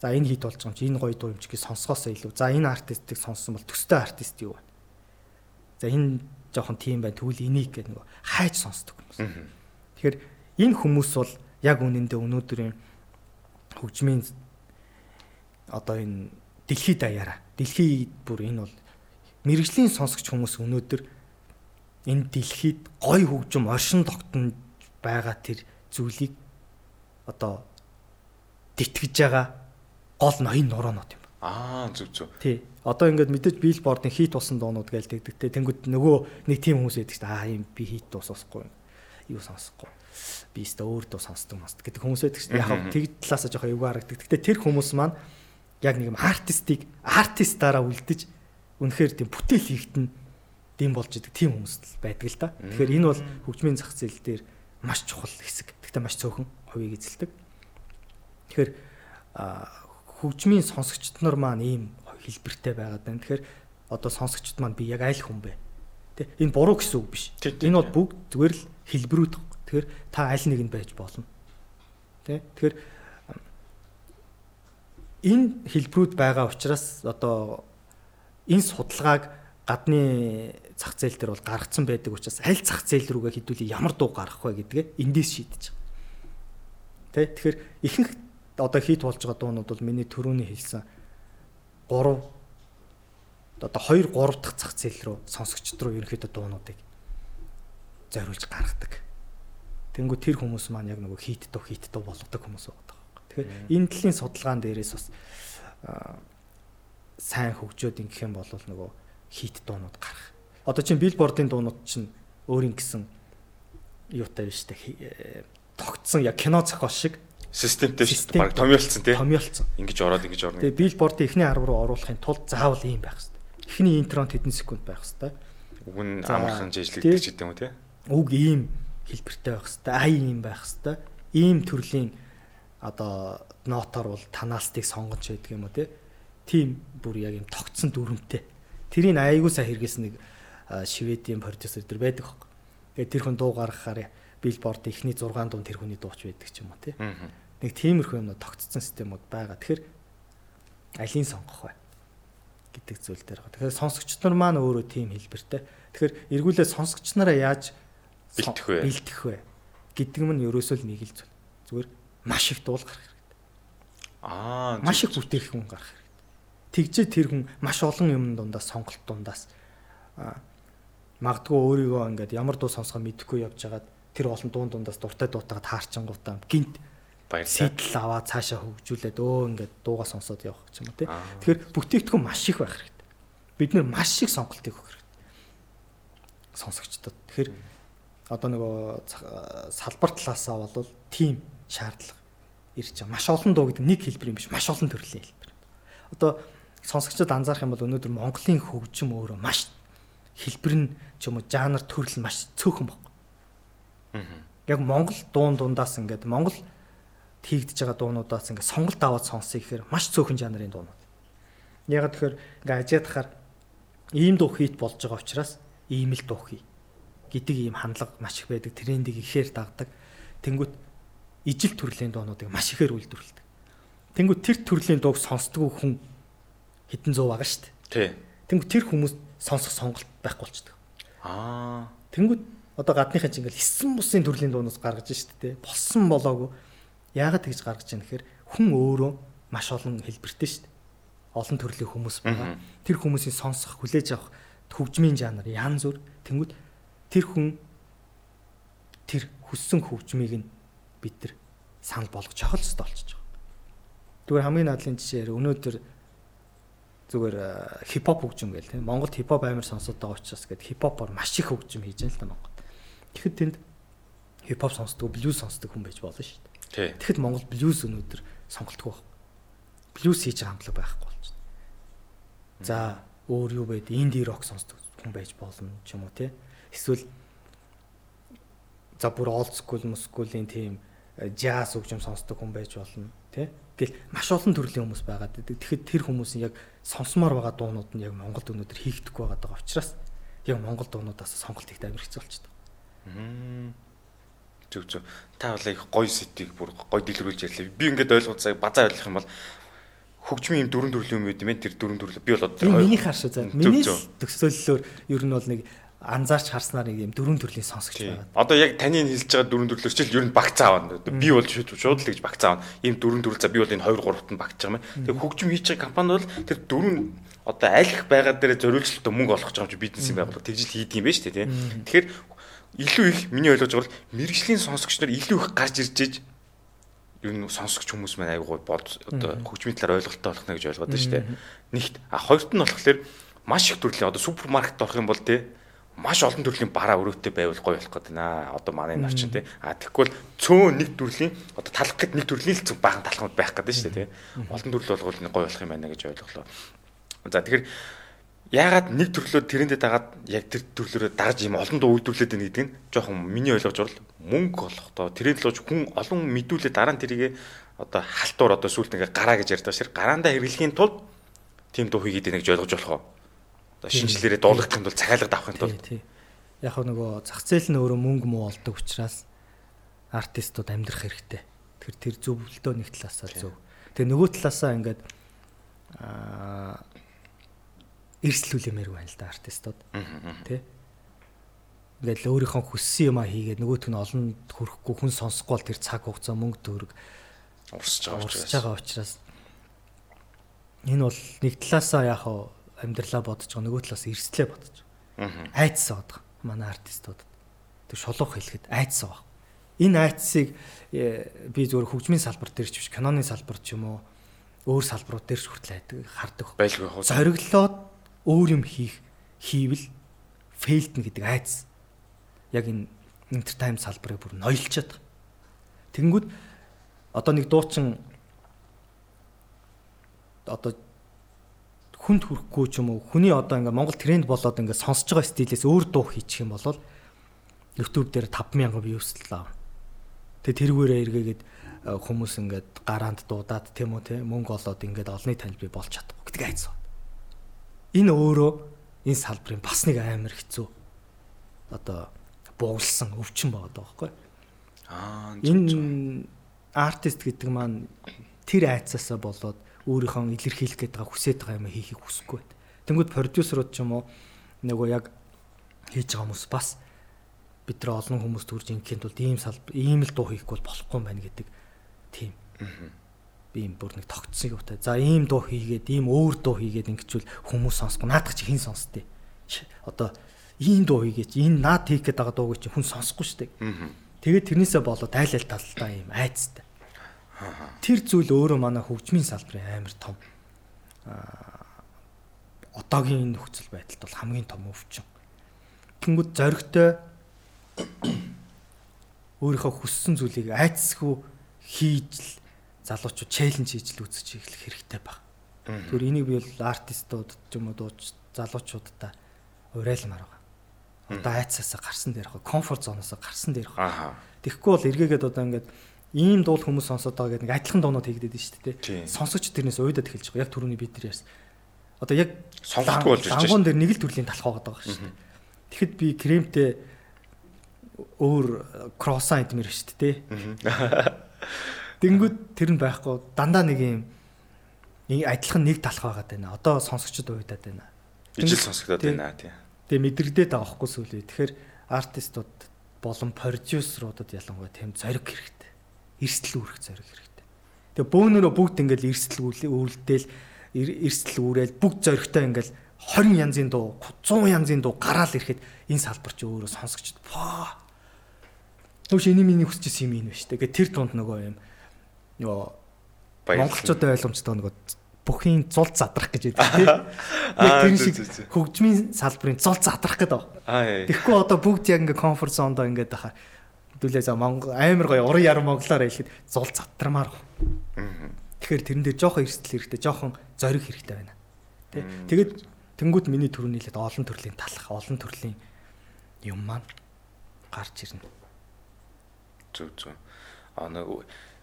За энэ хит болж байгаа юм чи энэ гоё дуу юм чи гэж сонсгоосоо илүү. За энэ артистыг сонссон бол төстэй артист юу вэ? За энэ жоохон тийм байна тэгвэл энийг гэх нэг хайж сонсдог хүмүүс. Тэгэхээр энэ хүмүүс бол яг үнэндээ өнөөдрийн хөгжмийн одоо энэ дэлхийд даяараа. Дэлхийд бүр энэ бол мэрэгжлийн сонсогч хүмүүс өнөөдөр энэ дэлхийд гой хөгжим оршин тогтнож байгаа тэр зүйлийг одоо тэтгэж байгаа гол ноён нуроонууд юм. Аа зүг зүг. Тий. Одоо ингээд мэдээж биллбордын хит болсон дуунууд гээл тэгдэгтэй. Тэнгүүд нөгөө нэг тим хүмүүс байдаг шүү дээ. Аа юм би хит дуу сонсохгүй. Юу сонсохгүй. Би өстө өөр дуу сонсдог маст гэдэг хүмүүс байдаг шүү дээ. Яг тэгд талаасаа жоохон эвгүй харагдаг. Гэтэ тэр хүмүүс маань яг нэг юм артистик артистаараа үлдэж үнэхээр тийм бүтээл хийгдэн дэм болж идэг тийм хүмүүс л байдаг л да. Тэгэхээр энэ бол хөгжмийн зах зээл дээр маш чухал хэсэг. Гэхдээ маш цөөхөн хувийг эзэлдэг. Тэгэхээр хөгжмийн сонсогчд нар маань ийм хэлбэртэй байгаад байна. Тэгэхээр одоо сонсогчд маань би яг аль хүн бэ? Тэ энэ буруу гэсэн үг биш. Энэ бол бүгд зүгээр л хэлбэрүүд. Тэгэхээр та аль нэг нь байж болно. Тэ тэгэхээр энэ хэлбэрүүд байгаа учраас одоо энэ судалгааг гадны зах зээл дээр бол гаргацсан байдаг учраас аль зах зээл рүүгээ хідүүлээ ямар дуу гаргах вэ гэдгээ эндээс шийдэж байгаа. Тэ тэгэхээр ихэнх одоо хит болж байгаа дуунууд бол миний төрөний хэлсэн 3 одоо 2 3 дахь зах зээл рүү сонсогчд руу ерөнхийдөө дуунуудыг зориулж гаргадаг. Тэнгүү тэр хүмүүс маань яг нөгөө хит дөө хит дөө болгодог хүмүүс байдаг. Тэгэхээр энэ талын судалгаан дээрээс бас сайн хөгжөөд ингэх юм бол нөгөө хит дуунууд гарах. Одоо чинь билбордын дуунууд чинь өөрийн гэсэн юутай биш үү? Тогтсон яг кино зохиол шиг системтэй шүү дээ. Бараг томьёолцсон тий. Томьёолцсон. Ингэж ороод ингэж орно. Тэгээ билбордын эхний арга руу оруулахын тулд заавал ийм байх хэрэгтэй. Эхний интронд хэдэн секунд байх хэрэгтэй. Уг нь амархан жижиглэгдэх ч гэдэг юм уу тий. Уг ийм хэлбэртэй байх хэрэгтэй. Ай ийм байх хэрэгтэй. Ийм төрлийн одоо нотоор бол танаастыг сонгож байдаг юм уу тий. Тим бүр яг юм тогтсон дүрмтэй. Тэрийг айгуу сайн хэрэгсэн нэг шведийн продюсер дэр байдаг хог. Тэгээ тэр хүн дуу гаргахаар билборд эхний 6 дунд тэр хүний дууч байдаг ч юм уу тий. Нэг тиймэрхүү юмнууд тогтцсон системүүд байгаа. Тэгэхээр алийг сонгох вэ гэдэг зүйл дээр байгаа. Тэгэхээр сонсогч нар маань өөрөө тийм хэлбэртэй. Тэгэхээр эргүүлээ сонсогч нараа яаж бэлтэх вэ? Бэлтэх вэ гэдэг нь ерөөсөө л нэг л зүйл. Зүгээр маш их дуул гарах хэрэгтэй. Аа маш их бүтээх хүн гарах хэрэгтэй. Тэгжээ тэр хүн маш олон юм дундаас сонголт дундаас магадгүй өөрийгөө ингээд ямар дуу сонсохоо мэдэхгүй явж хагаад тэр олон дуун дундаас дуртай дуутагаад хаарчингуудаа гинт сэтэл аваад цаашаа хөгжүүлээд өө ингээд дуугаа сонсоод явах гэж юм уу тий. Тэгэхээр бүтээгдэхүүн маш их байх хэрэгтэй. Бид нэр маш их сонголтыг өгөх хэрэгтэй. Сонсогчдод. Тэгэхээр одоо нөгөө салбар талаасаа бол тим шаардлага ирж байгаа. Маш олон дуу гэдэг нэг хэлбэр юм биш. Маш олон төрлийн хэлбэр. Одоо сонсогчдод анзаарах юм бол өнөөдөр Монголын хөгжим өөрөө маш хэлбэр нь ч юм уу жанр төрөл маш цөөхөн баг. Яг Монгол дуун дундаас ингээд Монгол хийгдэж байгаа дуунуудаас ингээд сонголт аваад сонсъё гэхээр маш цөөхөн жанрын дуунууд. Яг тэгэхээр ингээд ажиад хахаар ийм дуу хийт болж байгаа учраас ийм л дуу хий гэдэг ийм хандлага маш их байдаг. Трендийг ихээр дагдаг. Тэнгүүт ижил төрлийн дуунуудыг маш ихээр үйлдвэрлэдэг. Тэнгүүт тэр төрлийн дууг сонсдгоо хүн хэдэн зуун байгаа шүү дээ. Тий. Тэнгүүт тэр хүмүүс сонсох сонголт байхгүй болчдөг. Аа. Тэнгүүт одоо гадныхаа чинь ингээл 9 бусын төрлийн дуунаас гаргаж штэ тэ. Болсон болоогүй. Яагаад тэгж гаргаж яах гэхээр хүн өөрөө маш олон хэлбэртэй штэ. Олон төрлийн хүмүүс байгаа. Тэр хүмүүсийн сонсох, хүлээж авах хөгжмийн жанр янз бүр. Тэнгүүд тэр хүн тэр хүссэн хөгжмийг нь бид нар санал болгож авах хэрэгтэй болчихж байгаа. Зүгээр хамгийн наадлын жишээр өнөөдөр зүгээр хипхоп хөгжим гээл тийм Монголд хипхоп амар сонсоод байгаа учраас гээд хипхопоор маш их хөгжим хийж байгаа л да Монгол. Тэгэхэд тэнд хипхоп сонсдог, блюз сонсдог хүн байж болно шүү дээ. Тэгэхэд Монгол блюз өнөөдөр сонголтгүй байна. Блюз хийж байгаа хамтлаг байхгүй болж байна. За өөр юу байд инди рок сонсдог хүн байж болно ч юм уу те. Эсвэл за бүр олд скул мускулын тийм жаз хөгжим сонсдог хүн байж болно те. Гэл маш олон төрлийн хүмүүс байдаг. Тэгэхэд тэр хүмүүсийн яг сонсомоор байгаа дуунууд нь яг Монголд өнөөдөр хийгдэхгүй байгаа учраас яг Монгол дуунуудаас сонголт их амар хэцүү болчихдог. Зүг зүг. Та бол их гоё сэтийг бүр гоё дэлгэрүүлж ярьлаа. Би ингээд ойлгоод сая базаа ойлгох юм бол хөгжмийн юм дөрөн төрлийн юм байд юм тэр дөрөн төрлөө би бол одоо миний хар шүү за миний төсөөллөөр ер нь бол нэг анзаарч харснаар нэг юм дөрвөн төрлийн сонсогч байгаа. Одоо яг таны хэлж байгаа дөрвөн төрлөөр чил ер нь багц аавна. Би бол шууд л гэж багц аавна. Ийм дөрвөн төрөл за би бол энэ 2 3-т нь багц байгаа юм. Тэгээ хөгжим хийж байгаа компани бол тэр дөрвөн одоо аль их байгаа дээр зориулжлалтай мөнгө олох гэж байгаа юм чи бизнес юм байгууллага тэгжил хийдэг юм байна шүү дээ. Тэгэхээр илүү их миний ойлгож байгаа бол мэрэгжлийн сонсогч нар илүү их гарч ирж иж ер нь сонсогч хүмүүс маань айгуу бод одоо хөгжмийн талаар ойлголттой болох нэ гэж ойлгоод байна шүү дээ. Нэгт а хоёрт нь болохоор маш их төрлийн одоо супермаркет орох юм бол тий маш олон төрлийн бараа өрөөтэй байвал гоё болох гэдэг наа. Одоо манай энэ орчин тий. А бол цөөн нэг төрлийн одоо талах гэд нэг төрлийн л зөв баахан талхмад байх гэдэг шүү дээ тий. Олон төрөл болгол гоё болох юм байна гэж ойлголоо. За тэгэхээр яагаад нэг төрлөө тэрэндээ дагаад яг тэр төрлөөрөө дагж юм олон дуу үйлдвэрлээд байна гэдэг нь жоохон миний ойлгож бол мөнгө олохдоо тэрийн төлөөж хүн олон мэдүүлээ дараа нь тэрийг одоо халтуур одоо сүулт ингээ гараа гэж ярьдаг шир гараандаа хэрэглэхийн тулд тийм дуу хийгээд байна гэж ойлгож болох уу? одоо шинжилээрээ дуулгахын тулд цахиалга авахын тулд яг нөгөө зах зээл нь өөрөө мөнгө муу олдог учраас артистууд амьдрах хэрэгтэй. Тэр тэр зөвлөлтөө нэг талаасаа зөв. Тэгээ нөгөө талаасаа ингээд аа эрсдлүүлэмээр байна л да артистууд. Тэ? Ингээд л өөрийнхөө хүссэн юмаа хийгээд нөгөөт нь олон хүрэхгүй хүн сонсохгүй бол тэр цаг хугацаа мөнгө төгрөг урсж байгаа учраас. Урсж байгаа учраас энэ бол нэг талаасаа яг амьдралаа бодож байгаа нөгөө талаас эрсдлээ бодож байгаа. Айцсан байгаа манай артистуудад. Тэг шулуух хэлэхэд айцсан баг. Энэ айцсыг э, би зөвхөн хөгжмийн салбар дээр ч биш киноны салбар ч юм уу өөр салбарууд дээр ч хүртэл хардаг. Байлгүй яг. Зориглоод өөр юм хийх хийвэл фейлдэн гэдэг айц. Яг энэ entertainment салбарыг бүр ноёлчод. Тэнгүүд одоо нэг дуучин одоо хүнд хүрэхгүй ч юм уу хүний одоо ингээ Монгол тренд болоод ингээ сонсож байгаа стилээс өөр дуу хийчих юм бол YouTube дээр 5000 views л аав. Тэгээ тэргүүрээ эргээгээд э, хүмүүс ингээд гараанд дуудаад тийм үү те мөнгө олоод ингээд олонний танил би болж чадахгүй гэдэг айц. Энэ өөрөө энэ салбарын бас нэг амар хэцүү одоо буулсан өвчин байгаа байхгүй. Аа энэ артист гэдэг маань тэр айцаасаа болоод өөрийнхөө илэрхийлэх гээд байгаа хүсэж байгаа юм хийхийг хүсэхгүй байт. Тэнгүүд продюсерууд ч юм уу нөгөө яг хийж байгаа хүмүүс бас бид нар олон хүмүүс төрж ингээхэд бол ийм салбар ийм л дуу хийхгүй бол болохгүй юм байна гэдэг тийм. Би юм бүр нэг тогтсон юм та. За ийм дуу хийгээд ийм өөр дуу хийгээд ингэчүүл хүмүүс сонсго. Наадах чи хэн сонсдээ. Одоо ийм дуу хийгээч энэ наад хийх гээд байгаа дууг чи хүн сонсохгүй дээ. Тэгээд тэрнээсээ болоод айл айл талтай юм айцтай. Тэр зүйл өөрөө манай хөгжмийн салбарын амар том одоогийн нөхцөл байдалд бол хамгийн том өвчин. Тэнгүүд зоригтой [COUGHS] өөрийнхөө хүссэн зүйлийг айцсгүй хийж л залуучууд челленж хийж л үзэж эхлэх хэрэгтэй баг. Тэгвэр энийг би бол артистууд ч юм уу дууч залуучуудаа урайлмаар байгаа. Одоо айцсаасаа гарсан дээр хаа комфорт зоноосоо гарсан дээр хаа. Тэгэхгүй бол эргээгээд одоо ингээд ийм дуул хүмүүс сонсоод байгаа гэдэг нэг адилхан дуунууд хийгдээд байна шүү дээ. Сонсогч тэрнээс уйдаад эхэлж байгаа. Яг түрүүний бид нар яасан. Одоо яг сонгохгүй болж ирж байна. Ангуун дээр нэг л төрлийн талах байгаа байгаа шүү дээ. Тэгэхэд би кремтэй өөр кроссан эдмэр шүү дээ. [LAUGHS] Тэнгүүд тэр нь байхгүй дандаа нэг юм адилхан нэг талах байгаа даа. Одоо сонсогчд уйдаад байна. Ижил сонсогдоод байна тий. Тэгээ мэдрэгдээд байгаа хгүй сүлээ. Тэгэхээр артистууд болон продюсеруудад ялангуяа тийм зориг хэрэгтэй эрсдэл үүрэх зориг хэрэгтэй. Тэгээ бөөнөрөө бүгд ингээл эрсдэл үүрэлдээл эрсдэл үүрээл бүгд зоригтой ингээл 20 янзын дуу 100 янзын дуу гараал ирэхэд энэ салбар чи өөрөө сонсогчд паа. Төвш энийг миний хүсчихсэн юм ийм байна шүү дээ. Тэр тунд нөгөө юм нөгөө монголчуудын ойлгомжтой нөгөө бүхийн зул задрах гэж байдаг тийм. Яг тэр шиг хөгжмийн салбарын зул задрах гэдэг. Тэгэхгүй одоо бүгд яг ингээ комфорт зондоо ингээд байхаа хэдүүлээ за Монгол амар гоё уран яран монголоор хэлэхэд зул затрамаар. Тэгэхээр тэрэн дээр жоохон эрсдэл хэрэгтэй, жоохон зориг хэрэгтэй байна. Тэ. Тэгээд тэнгууд миний төрөний хэлээд олон төрлийн талах, олон төрлийн юм маань гарч ирнэ. Зүг зүг. А нэг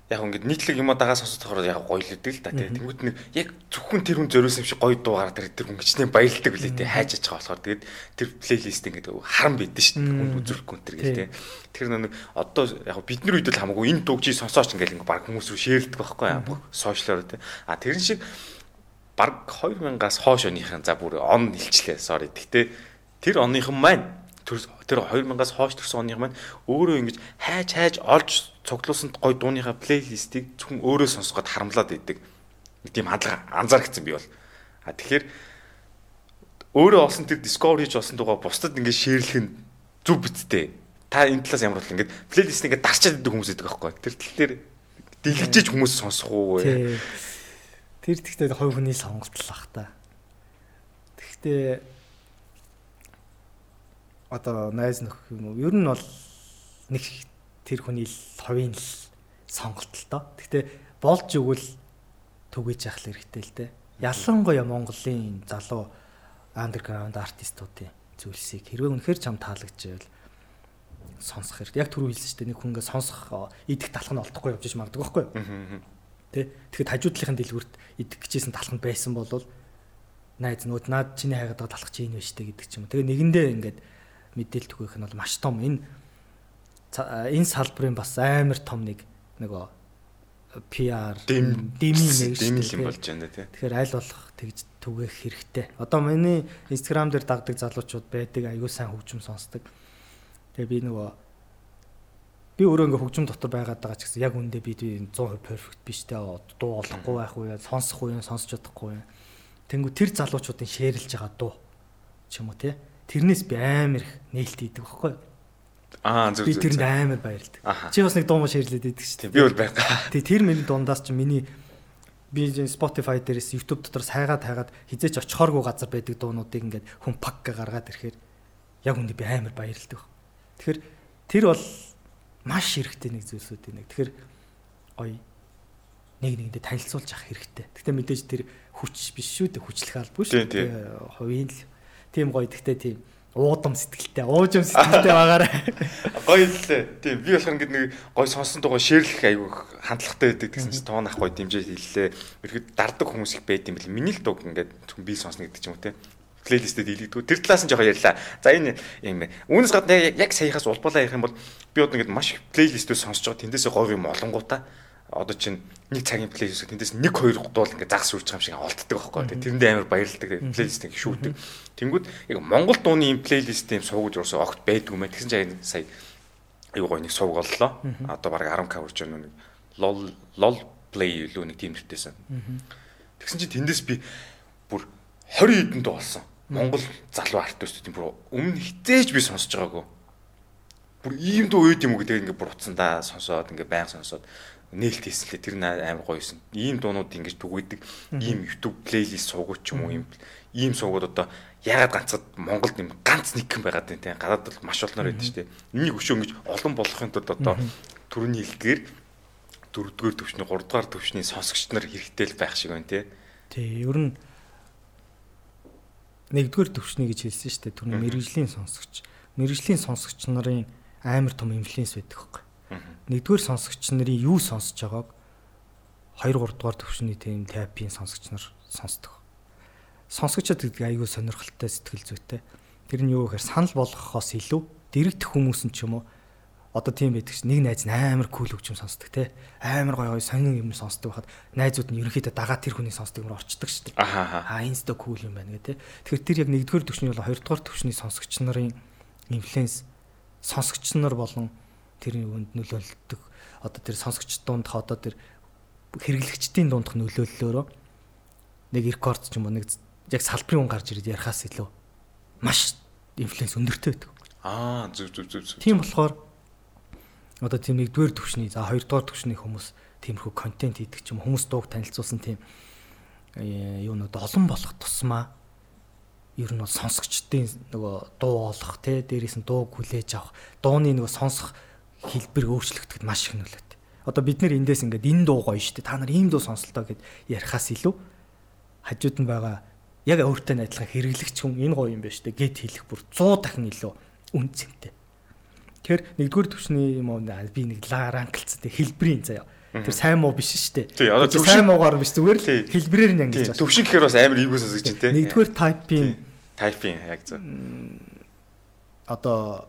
яг ингээд нийтлэг юм дагаа сонсож болохоор яг гоё л үдэл л да тий. Тэнгүүт нэг яг зөвхөн тэр хүн зориулсан юм шиг гоё дуугаар тэр тэр хүн гिचнээ баялдаг үлээ тий. Хайж аж байгаа болохоор тэгээд тэр плейлист ингээд харан бидэн шүү дээ. Хүн үзүүлэхгүй тэр гэл тий. Тэр нэг одоо яг бидний үед л хамаагүй энэ дууг чи сонсооч ингээд ингээд баг хүмүүс рүү шеэрлдэг байхгүй аа. Сошиалор тий. А тэрэн шиг баг 2000-аас хойш оныхын за бүр он нэлчлээ. Sorry. Гэтэ тэр оныхан маань тэр 2000-аас хойш төрсэн оных маань өөрөө ингэж хайж хайж олж цуглуулсан гой дууныхаа плейлистийг зөвхөн өөрөө сонсгоод харамлаад идэг. Нэг тийм хандлага анзаарчихсан би бол. А тэгэхээр өөрөө олсон тэр discovery ч олсон дугаа бусдад ингэ шеэрлэх нь зүв биттэй. Та энэ талаас ямар бол ингэ плейлист ингэ дарчаад идэг хүмүүс идэг байхгүй. Тэр тал дээр дэлгэжээж хүмүүс сонсох уу. Тэр тэгтээ хувь хүний сонголт л бах та. Тэгтээ одоо найз нөх юм уу ер нь бол нэг тэр хүний л ховын л сонголт л доо. Гэхдээ болж өгвөл түгэж явах хэрэгтэй л дээ. Ялангуяа Монголын залуу андерграунд артистуудын зүйлсийг хэрвээ үнэхээр чам таалагдчихвэл сонсох хэрэгтэй. Яг түрүү хэлсэн шүү дээ. Нэг хүн ингээ сонсох идэх талх нь олдохгүй явж иж магадгүй байхгүй юу? Тэ. Тэгэхэд хажуудлынхын дэлгүрт идэх гэжсэн талх нь байсан бол найз нүүд наад чиний хайгаад байгаа талх чи энэ байж тээ гэдэг ч юм. Тэгээ нэгэндээ ингээд мэдээлэл түгээх нь бол маш том энэ энэ салбарын бас амар том нэг нөгөө PR дэмий нэг юм болж байна тий. Тэгэхээр аль болох тэгж түгээх хэрэгтэй. Одоо миний Instagram дээр дагдаг залуучууд байдаг аюу сайн хөгжим сонсдог. Тэгээ би нөгөө би өөрөө ингээ хөгжим дотор байгаад байгаа ч гэсэн яг үндэ би 100% perfect биш те дуу олохгүй байх уу сонсох уу сонсож чадахгүй. Тэнгүү тэр залуучуудын шеэрлж байгаа дуу ч юм уу те тэрнээс би амар их нээлт хийдэг байхгүй юу? Аа зүг зүг. Би тэрэнд амар баярлдаг. Чи бас нэг дуу муу ширлээд идэг шүү дээ. Би бол байгаа. Тэг тэр миний дундаас ч миний би Spotify дээрээс YouTube дотор сайгаад хайгаад хизээч очихооргүй газар байдаг дуунуудыг ингээд хүн пак гаргаад ирэхээр яг үндэ би амар баярлдаг. Тэгэхээр тэр бол маш хэрэгтэй нэг зүйлсүүд нэг. Тэгэхээр гоё нэг нэгэндээ танилцуулж авах хэрэгтэй. Гэтэ мэдээж тэр хүч биш шүү дээ хүчлэх албагүй шүү. Хувийн л тийм гоё гэхдээ тийм уудам сэтгэлтэй, уужим сэтгэлтэй байгаарай. [LAUGHS] Гоё лээ. Тийм би болохоор ингэдэг нэг гоё сонсон дугаа шеэрлэх айгүй хандлагатай байдаг гэсэн чинь тоон ах гоё дэмжиж хэллээ. Ихэд дардаг хүмүүс их байд юм бэл. Миний л дуу ингээд зөвхөн би сонсно гэдэг ч юм уу те плейлистэд илэгдүү. Тэр талаас нь жоохон ярьлаа. За энэ юм. Үүнээс гадна яг саяхаас улбалаа ярих юм бол би одоо ингээд маш плейлистүүд сонсож байгаа. Тэндээсээ гоё юм олонгуудаа одоо чинь нэг цагийн плейлист тэндээс нэг хоёр дуул ингээ загас үрж байгаа юм шиг олддог байхгүй. Тэрэндээ амар баярлдаг. Плейлистийг шүүдэг. Тэнгүүд яг Монгол дууны юм плейлист юм суугаж уусаа огт байдгүй мэн. Тэгсэн чинь сая аюу гой нэг сууг оллоо. Одоо баг 10 к урж байгаа нэг лол лол плей юу нэг тийм нэртэйсэн. Тэгсэн чинь тэндээс би бүр 20 хэдэнд болсон. Монгол залуу артистууд юм бүр өмнө хизээж би сонсож байгаагүй. Бүр ийм дуу үйд юм уу гэдэг ингээ бүр утсан да сонсоод ингээ баян сонсоод нээлт хийслээ тэр амар гоёсэн. Ийм дуунууд ингэж түгээдэг. Ийм YouTube плейлист суугууч ч юм уу ийм ийм суугууд одоо ягаад ганцад Монголд юм ганц нэг юм байгаад байна те. Гадаад бол маш олноор байдаг шүү дээ. Энийг өшөө ингэж олон болохын тулд одоо төрөний хэлгээр дөрөвдүгээр төвчний, гуравдугаар төвчний сонсогч нар хэрэгтэй л байх шиг байна те. Тий, ер нь нэгдүгээр төвчний гэж хэлсэн шүү дээ. Түрний мэрэгжлийн сонсогч. Мэрэгжлийн сонсогч нарын амар том инфлюенс байдаг хөөх нэгдүгээр сонсогч нарын юу сонсож байгааг 2 3 дугаар төвшний тийм тайпийн сонсогч нар сонсдог. Сонсогчдод гэдэг айгүй сонирхолтой сэтгэл зүйтэй. Тэр нь юу гэхээр санал болгохоос илүү дэрэгдэх хүмүүс нь ч юм уу одоо тийм байдаг чинь нэг найз нь амар кул хөгжим сонсдог те амар гой гой сонин юм сонсдог байхад найзууд нь ерөнхийдөө дагаа тэр хүний сонсдог юм орчдөг дээ аа инста кул юм байна гэ те тэгэхээр тэр яг нэгдүгээр төвчний бол хоёрдугаар төвчний сонсогч нарын инфлюенс сонсогч нар болон тэрний үнд нөлөөлдөг одоо тэр сонсогч дундх одоо тэр хэрэглэгчдийн дундх нөлөөллөөрөө нэг рекорд ч юм уу нэг яг салбарын хүн гарч ирээд ярихаас илүү маш инфлюенс өндөртэй байдаг. Аа зүг зүг зүг зүг. Тийм болохоор одоо тийм нэгдүгээр төвшний за хоёрдугаар төвшний хүмүүс тиймэрхүү контент хийдэг ч юм хүмүүс дууг танилцуулсан тийм э, юунууд олон болох тусмаа ер нь бол сонсогчдын нөгөө дуу олох те дээрээс нь дууг хүлээж авах дууны нөгөө сонсох хэлбэр өөрчлөгдөхөд маш их нөлөөтэй. Одоо бид нэр эндээс ингээд энэ дуу гоё шүү дээ. Та нар ийм дуу сонслоо гэд ярихаас илүү хажууд нь байгаа яг өөртөө адилхан хэрэглэгч хүн энэ гоё юм байна шүү дээ гэд хэлэх бүр 100 дахин илүү үн цэнтэй. Тэгэхээр нэгдүгээр төвчний юм уу би нэг ранклцтэй хэлбэрийн заяа. Тэр сайн муу биш шүү дээ. Одоо сайн муугаар биш зүгээр л хэлбэрээр нь ангиж байна. Төвшин гэхээр бас амар ийгөөс гэж тийм. Нэгдүгээр тайпын тайпын яг зөв. Одоо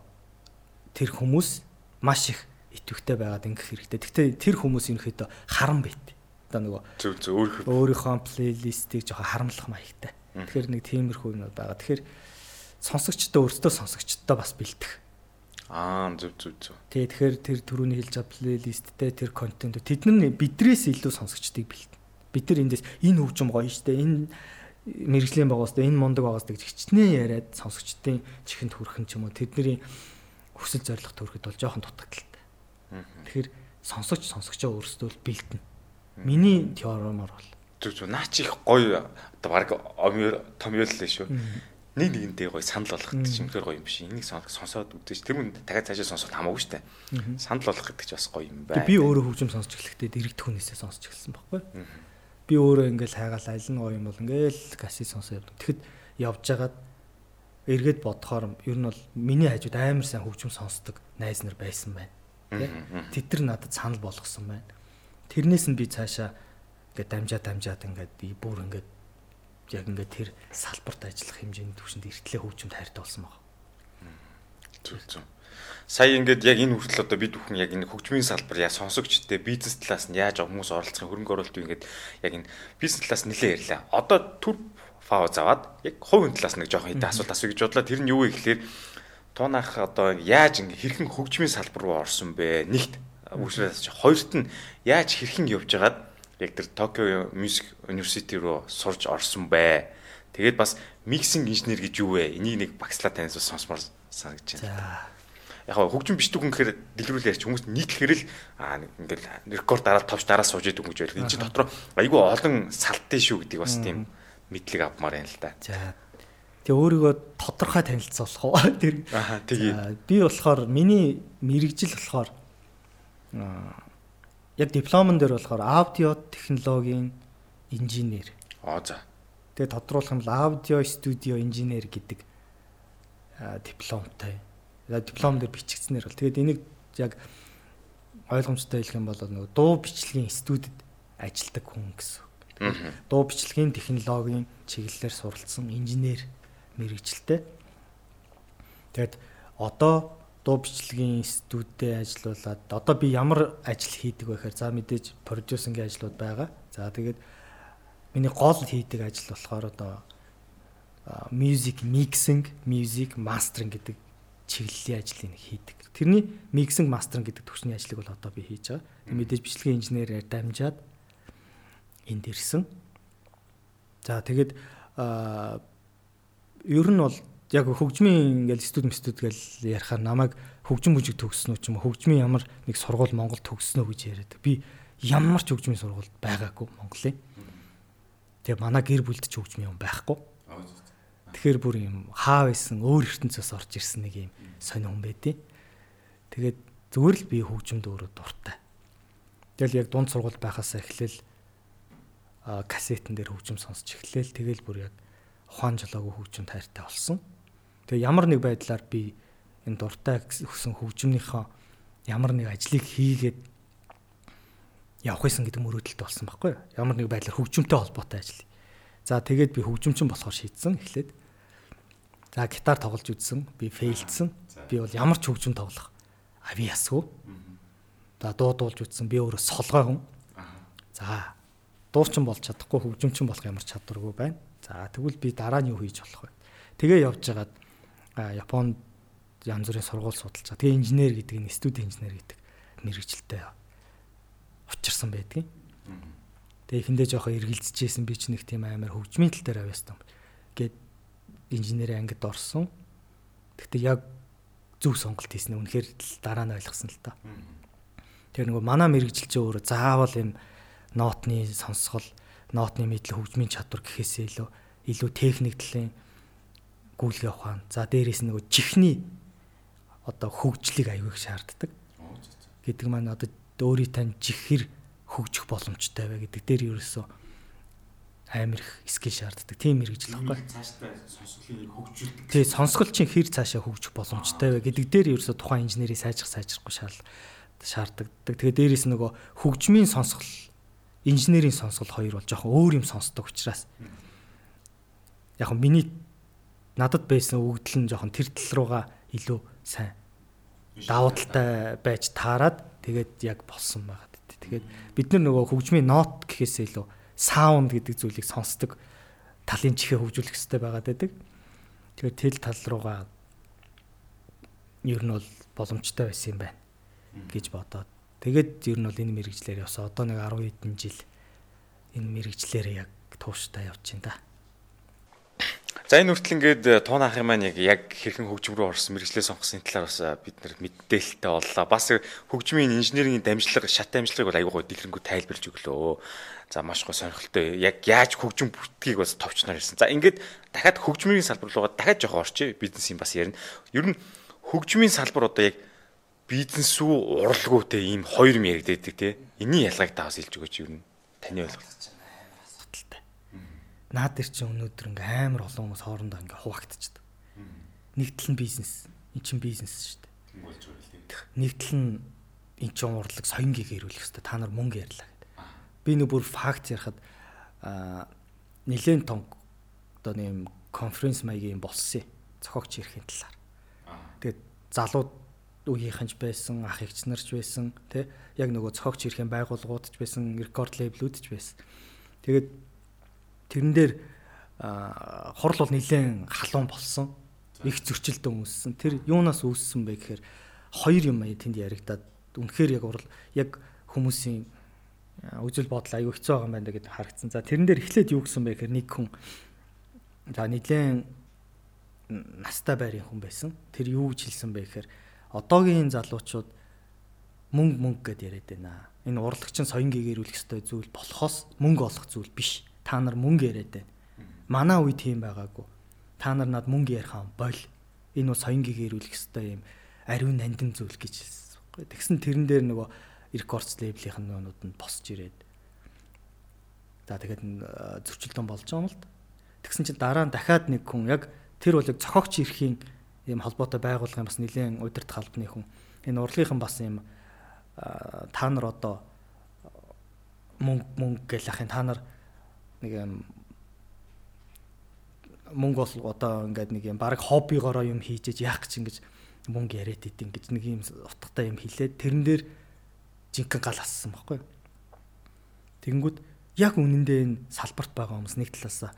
тэр хүмүүс маш их итвэхтэй байгаад ингэх хэрэгтэй. Гэхдээ тэр хүмүүс ерөнхийдөө харан байт. Одоо нөгөө зөв зөв өөрийнхөө өөрийнхөө плейлистийг жоохон харамлах маягтай. Тэгэхээр нэг тиймэрхүү юм байгаа. Тэгэхээр сонсогчдоо өөрсдөө сонсогчдоо бас бэлдэх. Аа зүг зүг зүг. Тий тэгэхээр тэр түрүүний хэлж байгаа плейлисттэй тэр контент тэд нар бидрээс илүү сонсогчдыг бэлдэн. Бид нар эндээс энэ хөгжим гоё штэ энэ мэрэгжлийн байгаас тэ энэ мундаг байгаас гэж хичнээн яриад сонсогчдын чихэнд хүрэх юм ч юм уу тэдний хүсэл зорилго төрөхөд бол жоохон дутагдaltaй. Тэгэхээр сонсогч сонсогчоо өөрсдөө бэлдэн. Миний теоремор бол зүг зүг наа чи их гоё одоо баг том юу л шүү нэг нэгэнтэй гоё санал болгох гэдэг чинь үнэхээр гоё юм биш. Энийг сонсоод үдэж тэр хүн дахиад цаашаа сонсоход хамаагүй дээ. Санал болгох гэдэг чинь бас гоё юм байна. Би өөрөө хөгжим сонсч эхлэхдээ дэрэгдэх хүнээсээ сонсч эхэлсэн байхгүй. Би өөрөө ингээл хайгаал айл нь гоё юм бол ингээл каси сонсоо явдаг. Тэгэхэд явж байгаад эргээд бодохоор ер нь бол миний хажууд амар сайн хөгжим сонсдог найз нар байсан байна. Тэд нар надад санал болгосон байна. Тэрнээс нь би цаашаа ингээд дамжаа дамжаад ингээд бүр ингээд яг ингээд тэр салбарт ажиллах хэмжээний түвшинд эртлээ хөгжимд хайртай болсон баг. Зүг зүг. Сая ингээд яг энэ хүртэл одоо бид бүхэн яг энэ хөгжмийн салбар яа сонсогчтой бизнес талаас нь яаж хүмүүс оролцохын хөрөнгө оруулалт юу ингээд яг энэ бизнес талаас нэлээ ярьлаа. Одоо түр фав заваад яг хувийн талаас нэг жоохон хэдэн асуулт асууя гэж бодлоо. Тэр нь юу вэ гэхээр туунах одоо яаж ингэ хэрхэн хөгжмийн салбар руу орсон бэ? Нэгт үүсрээс чи хоёрт нь яаж хэрхэн явж байгаад яг тэр Токио Music University руу сурж орсон бай. Тэгээд бас миксинг инженер гэж юу вэ? Энийг нэг багслаа танаас сонсмоор санагдаж байна. Яг хөгжим бичдэг хүн гэхээр дэлгэрүүл ярьч хүмүүс нийтлэхэр л аа ингээл рекорд дараад товч дараа сууж идэг хүн гэж байлгүй. Энд чинь дотор айгүй олон салтын шүү гэдэг бас тийм мэдлэг авмаар юм л да. За. Тэгээ өөрийгөө тодорхой танилцуулах уу? [LAUGHS] Тэр. Аа тэгээ. Би болохоор миний мэрэгжил болохоор яг дипломон дээр болохоор аудио технологийн инженер. Аа за. Тэгээ тодруулах юм бол аудио студио инженер гэдэг дипломтой. Диплом дээр бичигдсэнээр бол тэгээд энийг яг ойлгомжтой хэлэх юм бол нөгөө дуу бичлэгийн студид ажилладаг хүн гэсэн. Дуу бичлэгийн технологийн чиглэлээр суралцсан инженер мэрэгчлээ. Тэгээд одоо дуу бичлэгийн студид ажиллаулаад одоо би ямар ажил хийдэг вэ гэхээр за мэдээж продюсингийн ажлууд байгаа. За тэгээд миний гол хийдэг ажил болохоор одоо music mixing, music mastering гэдэг чиглэлийн ажлыг хийдэг. Тэрний mixing mastering гэдэг төвчний ажлыг бол одоо би хийж байгаа. Мэдээж бичлэгийн инженерээр дамжаад энд ирсэн. За тэгээд ер нь бол яг хөгжмийн ингээл студ студ гэл ярихаар намайг хөгжим бүжиг төгснө ч юм уу хөгжмийн ямар нэг сургууль Монгол төгснө гэж яриад. Би ямар ч хөгжмийн сургуульд байгаагүй Монголын. Тэгээ манай гэр бүлд ч хөгжмийн юм байхгүй. Тэгэхээр бүр юм хаа байсан өөр ертөнцөөс орж ирсэн нэг юм сонио хүн байдیں۔ Тэгээд зүгээр л би хөгжимд өөрөө дуртай. Тэгэл яг дунд сургууль байхасаа эхлээл кассетэн дээр хөгжим сонсч эхлээл тэгэл бүр яг ухаан жолоогүй хөгжим тайртай болсон. Тэгээ ямар нэг байдлаар би энэ дуртай өгсөн хөгжмийнхөө ямар нэг ажлыг хийгээд явах байсан гэдэг мөрөөдөлт болсон байхгүй юу? Ямар нэг байдлаар хөгжмөнтэй холбоотой ажил. За тэгээд би хөгжимчин болохоор шийдсэн эхлээд. За гитар тоглож үзсэн. Би фейлдсэн. Би бол ямар ч хөгжим тоглох ави ясгүй. За дуудуулж үзсэн. Би өөрөө солгой хүн. За дуучин болж чадахгүй хөгжимчин болох ямар чадваргүй байна. За тэгвэл би дараа нь юу хийж болох вэ? Тэгээ явж байгаад Японд янз бүрийн сургууль судалж байгаа. Тэгээ инженер гэдэг нь студи инженер гэдэг мэрэгчлээ учирсан байдгийг. Тэгээ ихэндээ жоохон эргэлзэжсэн би ч нэг тийм амар хөгжмийн тал дээр авьяас том. Гээд инженерийн ангид орсон. Гэхдээ яг зөв сонголт хийсэн үнэхээр дараа нь ойлгосон л та. Тэр нөгөө манай мэрэгжил чинь өөрөө заавал юм нотны сонсгол, нотны мэдлэг хөгжмийн чадвар гэхээсээ илүү илүү техник талын гүйлгээ ухаан. За дээрээс нөгөө чихний одоо хөгжлийг аягүй шаарддаг. гэдэг маань одоо өөрийн тань чихэр хөгжих боломжтой бай гэдэг дээр ерөөсөө амар их скил шаарддаг. Тийм мэрэгжил баггүй. Цаашдаа сонсголыг хөгжүүлдэг. Тий, сонсгол чинь хэр цаашаа хөгжих боломжтой бай гэдэг дээр ерөөсөө тухайн инженерийг сайжрах сайжрахгүй шаард шаарддаг. Тэгээ дээрээс нөгөө хөгжмийн сонсгол инженерийн сонсгол хоёр бол жоохон өөр юм сонсдог учраас яг миний надад байсан өгдөл нь жоохон тэр тал руугаа илүү сайн давуу талтай байж таарад тэгээд яг болсон байгаад. Тэгээд бид нар нөгөө хөгжмийн нот гэхээсээ илүү саунд гэдэг зүйлийг сонсдог талын чихээ хөгжүүлэх хэрэгтэй байгаад байдаг. Тэгэхээр тэл тал руугаа ер нь бол боломжтой байсан юм байна гэж бодоод тэгээд ер нь бол энэ мэрэгчлэр явсан. Одоо нэг 10 хэдэн жил энэ мэрэгчлэр яг тууштай байна да. За энэ хүртэл ингээд туун ахын маань яг яг хэрхэн хөгжим рүү орсон мэрэгчлээ сонгосны талаар бас бид нар мэдээлэлтэй боллоо. Бас хөгжмийн инженерийн дамжлага, шат дамжлагыг бол аягүй гоо дэлгэрэнгүй тайлбарж өглөө. За маш гоо сонирхолтой. Яг яаж хөгжим бүтдгийг бас товчноор ирсэн. За ингээд дахиад хөгжмийн салбар руугаа дахиад жоохон орчих. Бизнесийн бас ярина. Ер нь хөгжмийн салбар одоо яг бизнес үү те ийм хоёр юм яригддаг те. Энийн ялгааг та бас хэлж өгөөч ер нь таны ойлголт наад дээр чинь өнөөдөр ингээм амар олон хүмүүс хоорондоо ингээ хуваагдчихдаг. Нэг тал нь бизнес, эн чинь бизнес шүү дээ. Нэг тал нь эн чинь урлаг соён гээгэрүүлэх хэрэгтэй. Та нар мөнгө ярьлаа гэдэг. Би нэг бүр факт ярихад аа нэлээд тонг одоо нэм конференц маягийн болсон зохиогч ирэхин талаар. Тэгээд залууд үеийнхэн ч байсан, ах эгч нарч байсан, тэ яг нөгөө зохиогч ирэхин байгууллагууд ч байсан, рекорд лейблүүд ч байсан. Тэгээд Тэрэн дээр хурл бол нэлээд халуун болсон. Их зөрчилдөө үүссэн. Тэр юунаас үүссэн бэ гэхээр хоёр юм ая тэнд яригадаад үнэхээр яг урал яг хүмүүсийн үзэл бодол аюу хэцүү байгаа юм байна гэдээ харагдсан. За тэрэн дээр эхлээд юу гэсэн бэ гэхээр нэг хүн за нэлээд настай байрын хүн байсан. Тэр юу гэж хэлсэн бэ гэхээр одоогийн залуучууд мөнгө мөнгө гэдээ яриад байна. Энэ урлагчин соён гээгэрүүлэх ёстой зүйл болохоос мөнгө олох зүйл биш та нар мөнгө яриад байна. Манай үе тийм байгаагүй. Та нар над мөнгө ярихаа бол энэ бол соён гэгэрүүлэх хэвээр юм ариун нандин зүйл гэж хэлсэн. Тэгсэн тэрэн дээр нөгөө рекордс лейблийн нуунууд нь босч ирээд. За тэгээд зөрчилдөөн болж байгаа юм л да. Тэгсэн чинь дараа нь дахиад нэг хүн яг тэр бол яг цохогч ирэхийн ийм холбоотой байгуулгын бас нэгэн удирдах албаны хүн. Энэ урлагийнхан бас ийм та нар одоо мөнгө мөнгө гэх ахын та нар нэг юм мөнгө бол одоо ингээд нэг юм баг хоббигоороо юм хийжээж яах гэж ингэж мөнгө яриад идэв гэж нэг юм утгатай юм хэлээд тэрэн дээр жинхэнэ гал ассан байхгүй. Тэгэнгүүт яг үнэндээ энэ салбарт байгаа хүмүүс нэг талаасаа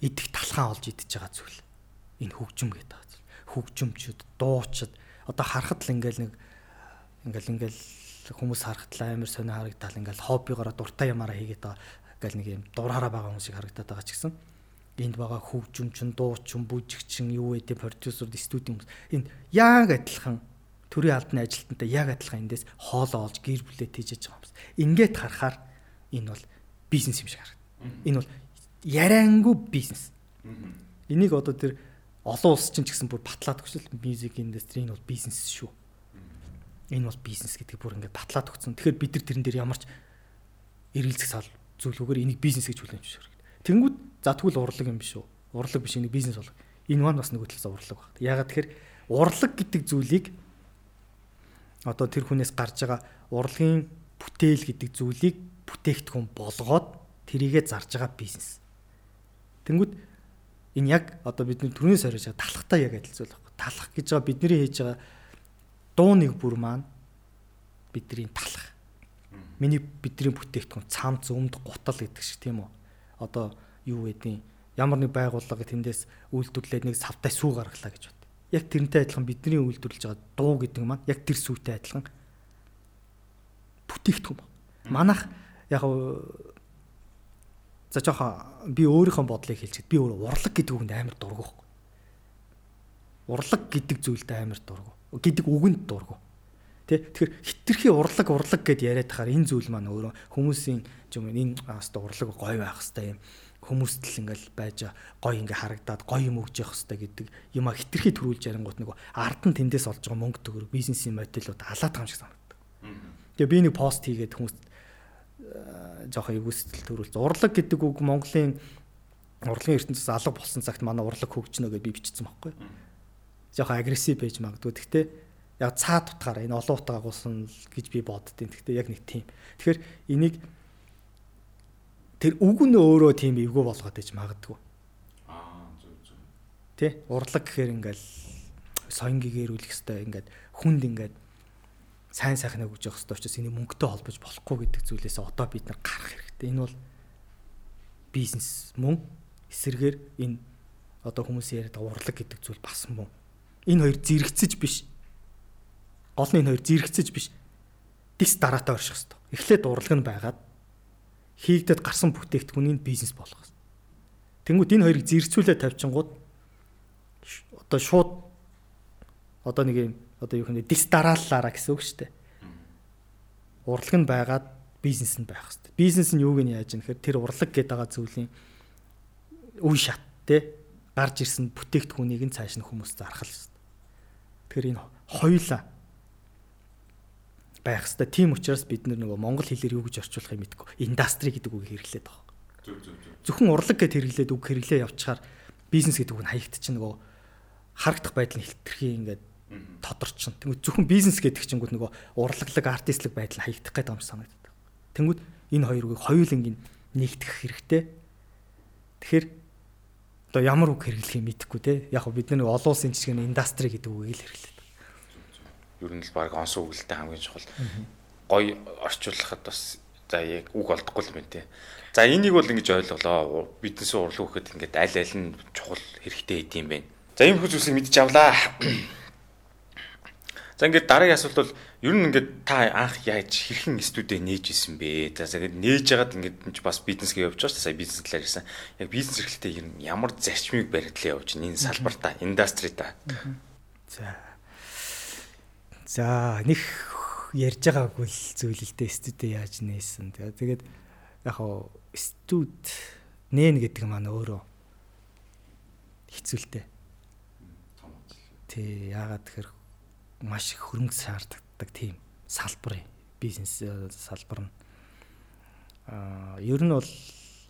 идэх талхаа олж идэж байгаа зүйл. Энэ хөгжим гэдэг байгаа зүйл. Хөгжимчүүд, дуучид одоо харахад л ингээл нэг ингээл ингээл хүмүүс харахад л амар сонио харагдтал ингээл хоббигоороо дуртай ямаараа хийгээд байгаа гэл нэг юм дураараа байгаа хүмүүсийг харагдаад байгаа ч гэсэн энд байгаа хөгжимчин, дуучин, бүжигчин, юу гэдэг продюсер, студийн хүмүүс энэ яг адилхан төрийн албаны ажилтнтай яг адилхан эндээс хоолоо олж гэр бүлээ тийжэж байгаа юмс. Ингээд харахаар энэ бол бизнес юм шиг харагдана. Энэ бол яриангүй бизнес. Энийг одоо тэр олон улс чинь ч гэсэн бүр батлаад өгчл мьюзик индастри энэ бол бизнес шүү. Энэ бол бизнес гэдэг бүр ингээд батлаад өгсөн. Тэгэхээр бид нар тэрэн дээр ямарч эргэлзэх сал зүйлүүгээр энийг бизнес гэж хүлээн зөвшөөрөх. Тэнгүүд за тэгвэл урлаг юм биш үү? Урлаг биш энийг бизнес болгох. Энэ маань бас нэг хөтлөөс урлаг баг. Ягаад тэгэхээр урлаг гэдэг зүйлийг одоо тэр хүнээс гарч байгаа урлагийн бүтээл гэдэг зүйлийг бүтээгдэхүүн болгоод тэрийгэ зарж байгаа бизнес. Тэнгүүд энэ яг одоо бидний түрүүнээс орж байгаа талхтай яг адил зүйл баг. Талах гэж байгаа бидний хийж байгаа дуу нэг бүр маань бидний талах Миний бидний бүтээгдэхүүн цамц өмд гутал гэдэг шиг тийм үү. Одоо юу гэдгийг ямар нэг байгууллага тэндээс үйлдвэрлээд нэг савтай сүү гаргалаа гэж бод. Яг тэрнтэй адилхан бидний үйлдвэрлэж байгаа дуу гэдэг маань яг тэр сүүтэй адилхан бүтээгдэхүүн ба. Манайх яг за жоохон би өөрийнхөө бодлыг хэлчихэд би өөр урлаг гэдэг үгэнд амар дургу. Урлаг гэдэг зүйлд амар дургу. гэдэг үгэнд дургу. Тэ тэгэхээр хитрхи урлаг урлаг гэд яриад тахаар энэ зүйл маань өөрөө хүмүүсийн юм энэ хаста урлаг гой байх хэвээр юм хүмүүст л ингээл байж гой ингээ харагдаад гой юм өгж явах хэвээр гэдэг юм а хитрхи төрүүлж ярингууд нэг ард нь тэндээс олж байгаа мөнгө төгрөг бизнесийн модельуд алаад байгаа юм шиг санагдав. Тэгээ би нэг пост хийгээд хүмүүст жоох эвгүйсэл төрүүлж урлаг гэдэг үг Монголын урлагийн ертөнцөөс алга болсон цагт манай урлаг хөгжнө гэж би бичсэн байхгүй. Жоох агрессив байж магадгүй. Гэхдээ яг цаад утгаараа энэ олон утга агуулсан гэж би боддیں۔ Гэхдээ яг нэг тийм. Тэгэхээр энийг тэр үг нь өөрөө тийм эвгүй болгоод иж магадгүй. Аа зөв зөв. Тэ урлаг гэхээр ингээл соён гэгэрүүлэх хэвээр ингээд хүнд ингээд сайн сайхан өгж явах хэвээр учраас энийг мөнгөтэй холбож болохгүй гэдэг зүйлээс одоо бид нар гарах хэрэгтэй. Энэ бол бизнес мөн эсэргээр энэ одоо хүмүүс яриад урлаг гэдэг зүйл бас муу. Энэ хоёр зэрэгцэж биш. Гол нь энэ хоёр зэрэгцэж биш. Дис дараатай орших хэрэгтэй. Эхлээд урлаг нь байгаад хийгдэд гарсан бүтээгдэхүүнийг бизнес болгох хэрэгтэй. Тэнгүүд энэ хоёрыг зэрэгцүүлээд тавьчингууд одоо шууд одоо нэг юм одоо юу хэмээ дис дарааллаараа гэсэн үг шүү дээ. Урлаг нь байгаад бизнес нь байх хэрэгтэй. Бизнес нь юуг нь яаж юм гэхээр тэр урлаг гэдэг байгаа зүйлийн үе шат те гарч ирсэн бүтээгдэхүүнийг нь цааш нь хүмүүс зархал хэрэгтэй. Тэгэхээр энэ хоёулаа байх хэрэгтэй. Тийм учраас бид нөгөө монгол хэлээр юу гэж орчуулахыг мэдгүй. Индастри гэдэг үг хэрэглээд байгаа. Зөвхөн урлаг гэд хэрэглээд үг хэрэглээ явчихаар бизнес гэдэг үг нь хаягд чинь нөгөө харагдах байдал нь хилтерхий ингээд тодорчин. Тэнгүүд зөвхөн бизнес гэдэг чингүүд нөгөө урлаглаг, артистлаг байдал хаягдах гэдэг юм санагддаг. Тэнгүүд энэ хоёрыг хоёулангийн нэгтгэх хэрэгтэй. Тэгэхээр одоо ямар үг хэрэглэхийг мэдэхгүй те. Яг бид нэг олон улсын жишээ нь индастри гэдэг үгийг л хэрэглэдэг. Ер нь л баг онс үгэлтэй хамгийн чухал. Гой орчуулахад бас за яг үг олдохгүй юм байна те. За энийг бол ингэж ойлголоо. Биднээс урлаг гэхэд ингээд аль аль нь чухал хэрэгтэй гэдэм байх. За ийм хүч зүйлсийг мэдчих авлаа. За ингээд дараагийн асуулт бол ер нь ингээд та анх яаж хэрхэн студид нээж исэн бэ? За тэгээд нээж ягаад ингээд бас бизнесгээ явж байгаа шүү. Сая бизнес талаар ярьсан. Яг бизнес эрхлэлтэй ер нь ямар зарчмыг баригдлаа явж байна? Энэ салбартаа, индастрита. За. За, нэг ярьж байгаагүй л зүйл л дээ студид яаж нээсэн. Тэгээд яг хоо студ нээн гэдэг маань өөрөө хэцүүлтэй. Тий, яагаад тэгэхээр маш их хөрөнгө шаарддаг тийм салбар бизнес э, салбар нь. Аа ер нь бол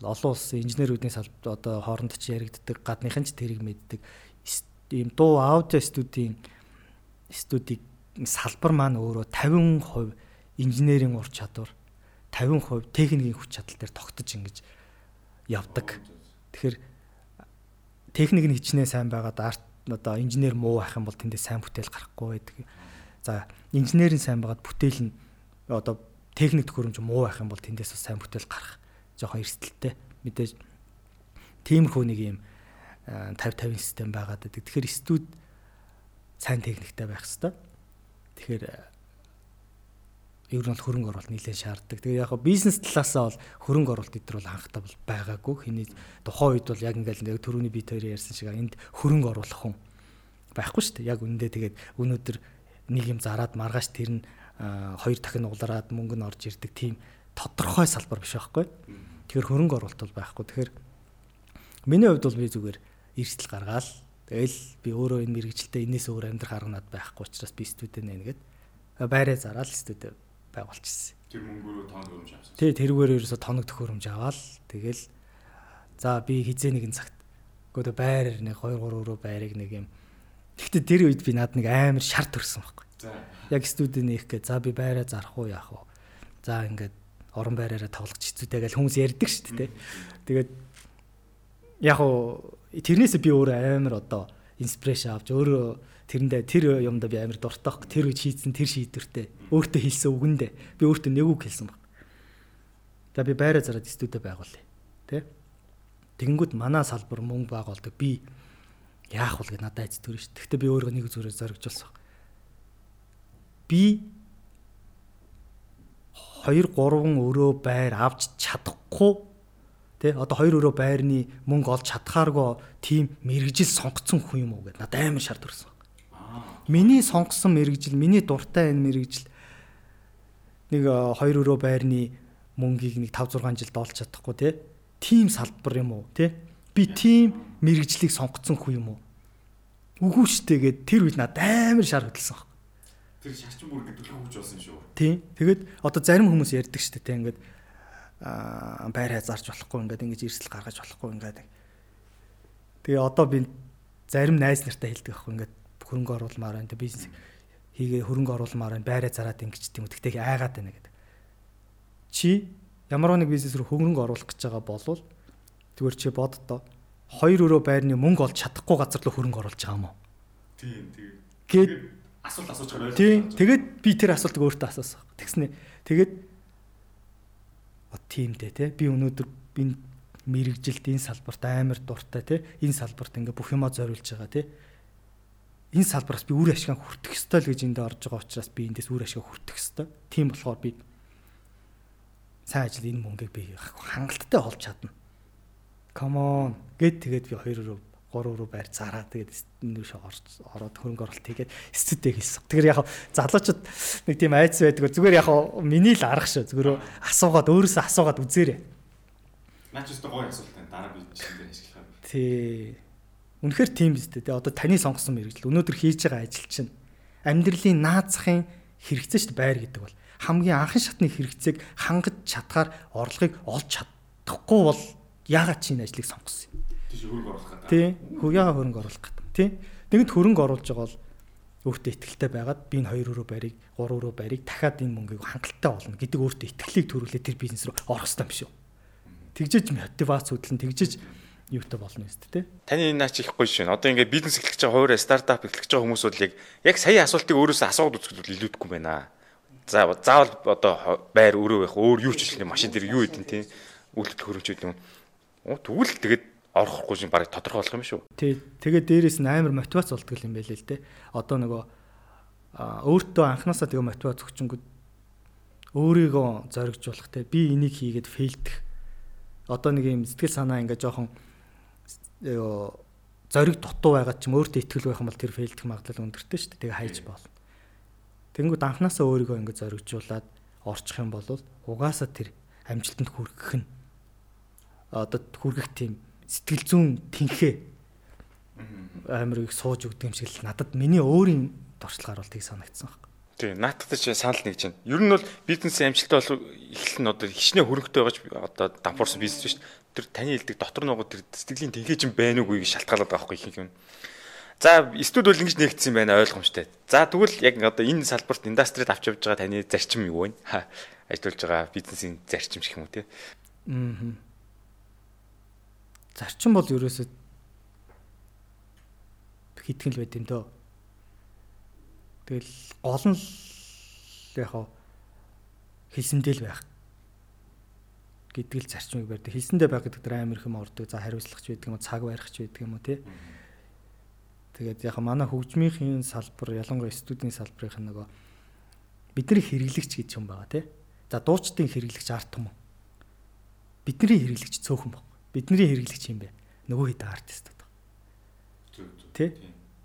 олон улсын инженерүүдийн салбар одоо хооронд ч яригддаг гадныхан ч тэрийг мэддэг. Ийм дуу аудио студийн студийг салбар маань өөрөө 50% инженерийн ур чадвар 50% техникийн хүч чадал дээр тогтож ингэж явдаг. Тэгэхээр техник нь хичнээн сайн байгаад арт одоо инженер муу байх юм бол тэндээ сайн бүтээл гарахгүй байдаг. За инженер нь сайн байгаад бүтээл нь одоо техник төхөөрөмж муу байх юм бол тэндээс бас сайн бүтээл гарах жоохон эрсдэлтэй. Мэдээж тиймэрхүү нэг юм 50 50 систем байгаад байдаг. Тэгэхээр студ сайн техниктэй байх хэвээр. Тэгэхээр ер нь бол хөрөнгө оруулалт нэлээд шаарддаг. Тэгээ яг бизнес талаасаа бол хөрөнгө оруулалт эдгээр бол анхтаа бол байгаагүй. Хиний тухайн үед бол яг ингээл яг төрөний бит хоёр ярьсан шиг энд хөрөнгө оруулах хүн байхгүй шүү дээ. Яг үндэ тэгээд өнөөдөр нэг юм зараад маргааш тэр нь хоёр дахин углараад мөнгө нь орж ирдэг тийм тодорхой салбар биш байхгүй. Тэгэхээр хөрөнгө оруулалт бол байхгүй. Тэгэхээр миний хувьд бол би зүгээр эрсдэл гаргаал. Тэгэл би өөрөө энэ мэрэгчлээ энэс өөр амьдрах арга над байхгүй учраас би студент нэ нэгэд байраа зараад студент байгуулчихсан. Тэр мөнгөөрөө тоног төхөөрөмж авсан. Тий, тэрүүгээр ерөөсө тоног төхөөрөмж аваад тэгэл за би хизээ нэгэн цагт гоо байр нэг 2 3 өрөө байрыг нэг юм. Гэхдээ тэр үед би над нэг амар шар төрсөн байхгүй. За. Яг студент нээх гээ. За би байраа зарах уу яах вэ? За ингээд орон байраараа тоглох хэцүүтэй гэж хүмүүс ярьдаг шүү дээ. Тэгээд яг уу тэрнээсээ би өөрөө амар одоо инспирэшн авч өөрөө тэрэндээ тэр юмда би амар дуртай. Тэр үе шийдсэн тэр шийдвэртэй. Өөртөө хэлсэн үгэндээ би өөртөө нэг үг хэлсэн баг. За би байраа зараад студид байгуулъя. Тэ? Тэгэнгүүт манай салбар мөнгө байгуулдаг. Би яах вэ гэж надад айц төрөн ш. Гэхдээ би өөрөө нэг зүрээр зоригжуулсан. Би 2 3 өрөө байр авч чадахгүй Тэ одоо хоёр өрөө байрны мөнгө олж чадхааргүй тийм мэрэгжил сонгоцсон хүн юм уу гэд надад амар шар төрсөн. Миний сонгосон мэрэгжил, миний дуртай энэ мэрэгжил нэг 2 өрөө байрны мөнгийг нэг 5 6 жилд олж чадахгүй те. Тим салбар юм уу те? Би тим мэрэгжлийг сонгоцсон хүн юм уу? Үгүй штэ гэд тэр үед надад амар шар хөдөлсөн баг. Тэр шарчин бүр гэдэг хөвж болсон шүү. Тийм. Тэгээд одоо зарим хүмүүс ярьдаг штэ те ингээд аа байраа зарж болохгүй ингээд ингэж эрсэл гаргаж болохгүй ингээд. Тэгээ одоо би зарим найз нартай хэлдэг байхгүй ингээд хөрөнгө оруулмаар байна. Бизнес хийгээ хөрөнгө оруулмаар байна. Байраа зараад ингэж тийм үү. Тэгтээ айгаад байна гэдэг. Чи ямар нэг бизнес рүү хөрөнгө оруулах гэж байгаа болвол зүгээр чи боддоо хоёр өрөө байрны мөнгө олж чадахгүй газар руу хөрөнгө оруулж байгаа юм уу? Тийм тийм. Гэт асуулт асууж байгаа ойлгож. Тийм. Тэгээд би тэр асуултыг өөртөө асуусан. Тэгснэ. Тэгээд тийм дээ те. Би өнөөдөр би мэрэгжилд энэ салбарт амар дуртай тий энэ салбарт ингээ бүх юмаа зориулж байгаа тий энэ салбараас би үр ашиг хүртэх ёстой л гэж энд орж байгаа учраас би эндээс үр ашиг хүртэх ёстой. Тийм болохоор би сайн ажил энэ мөнгийг би хангалттай олж чадна. Come on гэд тэгээд би 2 руу 3 руу байр зараа тэгээд нүүш ороод хөрөнгө оруулалт хийгээд студид хэлсэн. Тэгэхээр яг залуучууд нэг тийм айц байдаг. Зүгээр яг миний л арга шүү. Зүгээр асуугаад өөрөөсөө асуугаад үзээрэй. Наач өстө гоё асуулт байна. Дараа би чинь дээр ашиглах. Тий. Үнэхээр тийм биз дээ. Одоо таны сонгосон мэрэгжил өнөөдөр хийж байгаа ажил чинь амьдралын наазахын хэрэгцээ шүү дээ байр гэдэг бол хамгийн анхан шатны хэрэгцээг хангаж чадхаар орлогыг олж чадахгүй бол яагаад чи энэ ажлыг сонгосон юм? Тийш хөрөнгө оруулах гэдэг. Тий. Яагаад хөрөнгө оруулах гэдэг. Тий. Нэгэнт хөрөнгө оруулж байгаа бол өөртөө ихтэй байгаад би энэ 2 өрөө байрыг 3 өрөө байрыг дахиад энэ мөнгийг хангалттай болно гэдэг өөртөө итгэлийг төрүүлээ тэр бизнес рүү орох хэрэгтэй юм шүү. Тэгжээж мотивац хөдлөн тэгжээж юутай болно юм шүү дээ. Таны энэ наач их гоё шин. Одоо ингээд бизнес эхлэж байгаа хуваарь стартап эхлэж байгаа хүмүүс бол яг сая асуултыг өөрөөсөө асууад үзэхэд илүүдэхгүй байна. За заавал одоо байр өрөө байх өөр юу ч хэлэх машин дээр юу идэн тийм үйлдэл хөрөмжүүд юм. Тэгвэл тэгээд орохгүй шин барыг тодорхойлох юм шүү. Тий. Тэгээд дээрэс нь амар мотивац болдгол юм байлээ л дээ. Одоо нөгөө өөртөө анханасаа тэгээ мотивац өгчөнгүүд өөрийгөө зоригжуулах те би энийг хийгээд фейлдэх одоо нэг юм сэтгэл санаа ингээ жоохон зориг дутуу байгаад ч юм өөртөө ихтгэл байх юм бол тэр фейлдэх магадлал өндөртэй шүү дээ. Тэгээ хайж болно. Тэнгүүд анханасаа өөрийгөө ингэ зоригжуулаад орчих юм бол угаасаа тэр амжилтанд хүргэх нь одоо хүргэх тийм сэтгэл зүүн тэнхээ амар их сууж өгдөг юм шиг л надад миний өөрийн дуршлаар бол тийг санагдсан байна. Тий, наадтай чи санал нэг чинь. Ер нь бол бизнесийн амжилттай бол эхлэл нь одоо хичнээн хөрөнгөтэй байгаж одоо дампуурсан бизнес шүү дээ тэр таны хэлдэг дотор нөгөө тэр сэтгэлийн тэнхээ чинь байна уугүй гэж шалтгаалаад байгаа байхгүй их юм. За студ бол ингэж нэгдсэн байна ойлгомжтой. За тэгвэл яг одоо энэ салбарт индастрид авч явж байгаа таны зарчим юу вэ? Ажиллаж байгаа бизнесийн зарчим шиг юм уу те? Аа. Зарчим бол ерөөсөө хитгэн л байд юм дөө. Тэгэл гол нь л яг хэлсэндэл байх гэдэг л зарчмыг барьдаг. Хэлсэндээ байх гэдэг дээр амар хэм ордог. За хариуцлагч байдаг юм уу, цаг барихч байдаг юм уу тий. Тэгээд яг манай хөгжмийн салбар ялангуяа студийн салбарын нөгөө бидний хэрэглэгч гэж юм байгаа тий. За дуучдын хэрэглэгч арт юм уу? Бидний хэрэглэгч цөөхөн баг. Бидний хэрэглэгч юм бэ? Нөгөө хэд артистууд баг. Тий.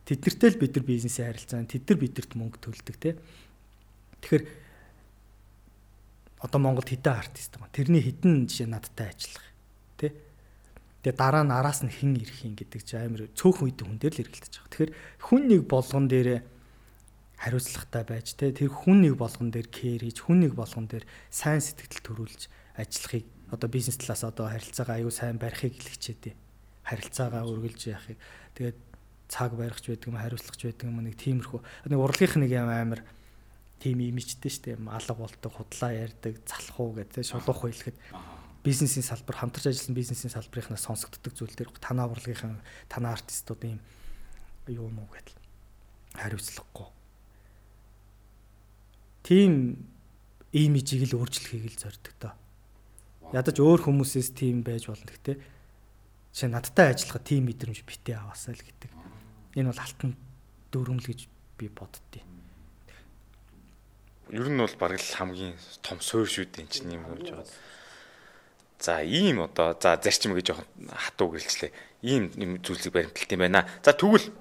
Тэднэртэй л бид нар бизнесээ харилцаана. Тэд нар бидэрт мөнгө төлдөг тий. Тэгэхээр одоо Монголд хэдэн артист байгаа. Тэрний хэдэн жишээ надтай ажиллах. Тэ? Тэгээ дараа нь араас нь хэн ирэх юм гэдэг чи амар цөөхөн үед хүн дээр л эргэлдэж байгаа. Тэгэхээр хүн нэг болгон дээр хариуцлагатай байж тэ тэр хүн нэг болгон дээр кэр хийж хүн нэг болгон дээр сайн сэтгэл төрүүлж ажиллахыг одоо бизнес талаас одоо харилцаагаа аюу сайн барихыг хэлчихэдэ. Харилцаагаа үргэлж яахыг тэгээд цаг барихч байдаг юм хариуцлагч байдаг юм нэг тиймэрхүү нэг урлагийнх нэг юм амар тийм имижтэй шүү дээ. Алга болдог, худлаа ярьдаг, залах уу гэдэг шулуух хэлэхэд бизнесийн салбар хамтарч ажилласан бизнесийн салбарынхнаас сонсогддог зүйл дээр танаа урлагийнхан танаа артистууд ийм юу юм уу гэдэл хариуцлагагүй. Тийм имижийг л өөрчлөхийг л зорддог доо. Ядаж өөр хүмүүсээс тийм байж болно гэхдээ жишээ надтай ажиллахад тийм мэдрэмж битээ аваасаа л гэдэг. Энэ бол алтан дөрөмл гэж би боддتي ер нь бол бараг л хамгийн том суурь шүү дээ чинь юм болж байгаа. За ийм одоо за зарчим гэж жоохон хатуу гэлчлээ. Ийм юм зүйлсийг баримталт юм байна. За тэгвэл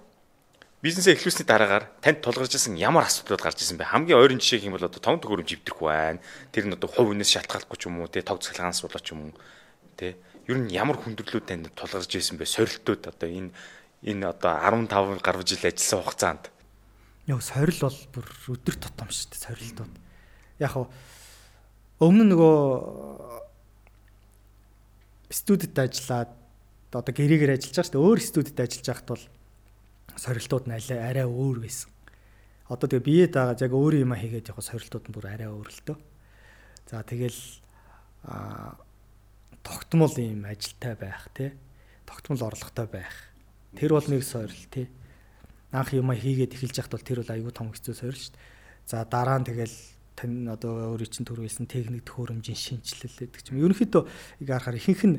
бизнесээ эхлүүлсний дараагаар танд тулгарч исэн ямар асуудлууд гарч исэн бэ? Хамгийн ойрын жишээ юм бол одоо том төгөрөмж ивдэрх байна. Тэр нь одоо хувь хүнээс шалтгаалгүй ч юм уу, тэ тог цахилгаанаас болоо ч юм уу. Тэ ер нь ямар хүндрэлүүд танд тулгарч исэн бэ? Сорилтууд одоо энэ энэ одоо 15 гаруй жил ажилласан хугацаанд Яа сорил бол бүр өдөр тутам шүү дээ сорилтууд. Яг нь өмнө нөгөө студид ажиллаад одоо гэрээгээр ажиллаж байгаа шүү дээ. Өөр студид ажиллаж байхад бол сорилтууд нь арай өөр байсан. Одоо тэгээ бие даагаад яг өөр юм хийгээд яг сорилтууд нь бүр арай өөр л дөө. За тэгэл а тогтмол юм ажилтай байх тий. Тогтмол орлоготой байх. Тэр бол нэг сорил тий анх юм хийгээд эхэлж яхад бол тэр бол аюу том хэцүү сойр шүү дээ. За дараа нь тэгэл тань одоо өөрийн чинь төрүүлсэн техник төхөөрөмжийн шинжилэл гэдэг ч юм. Ерөнхийдөө яг харахаар ихэнх нь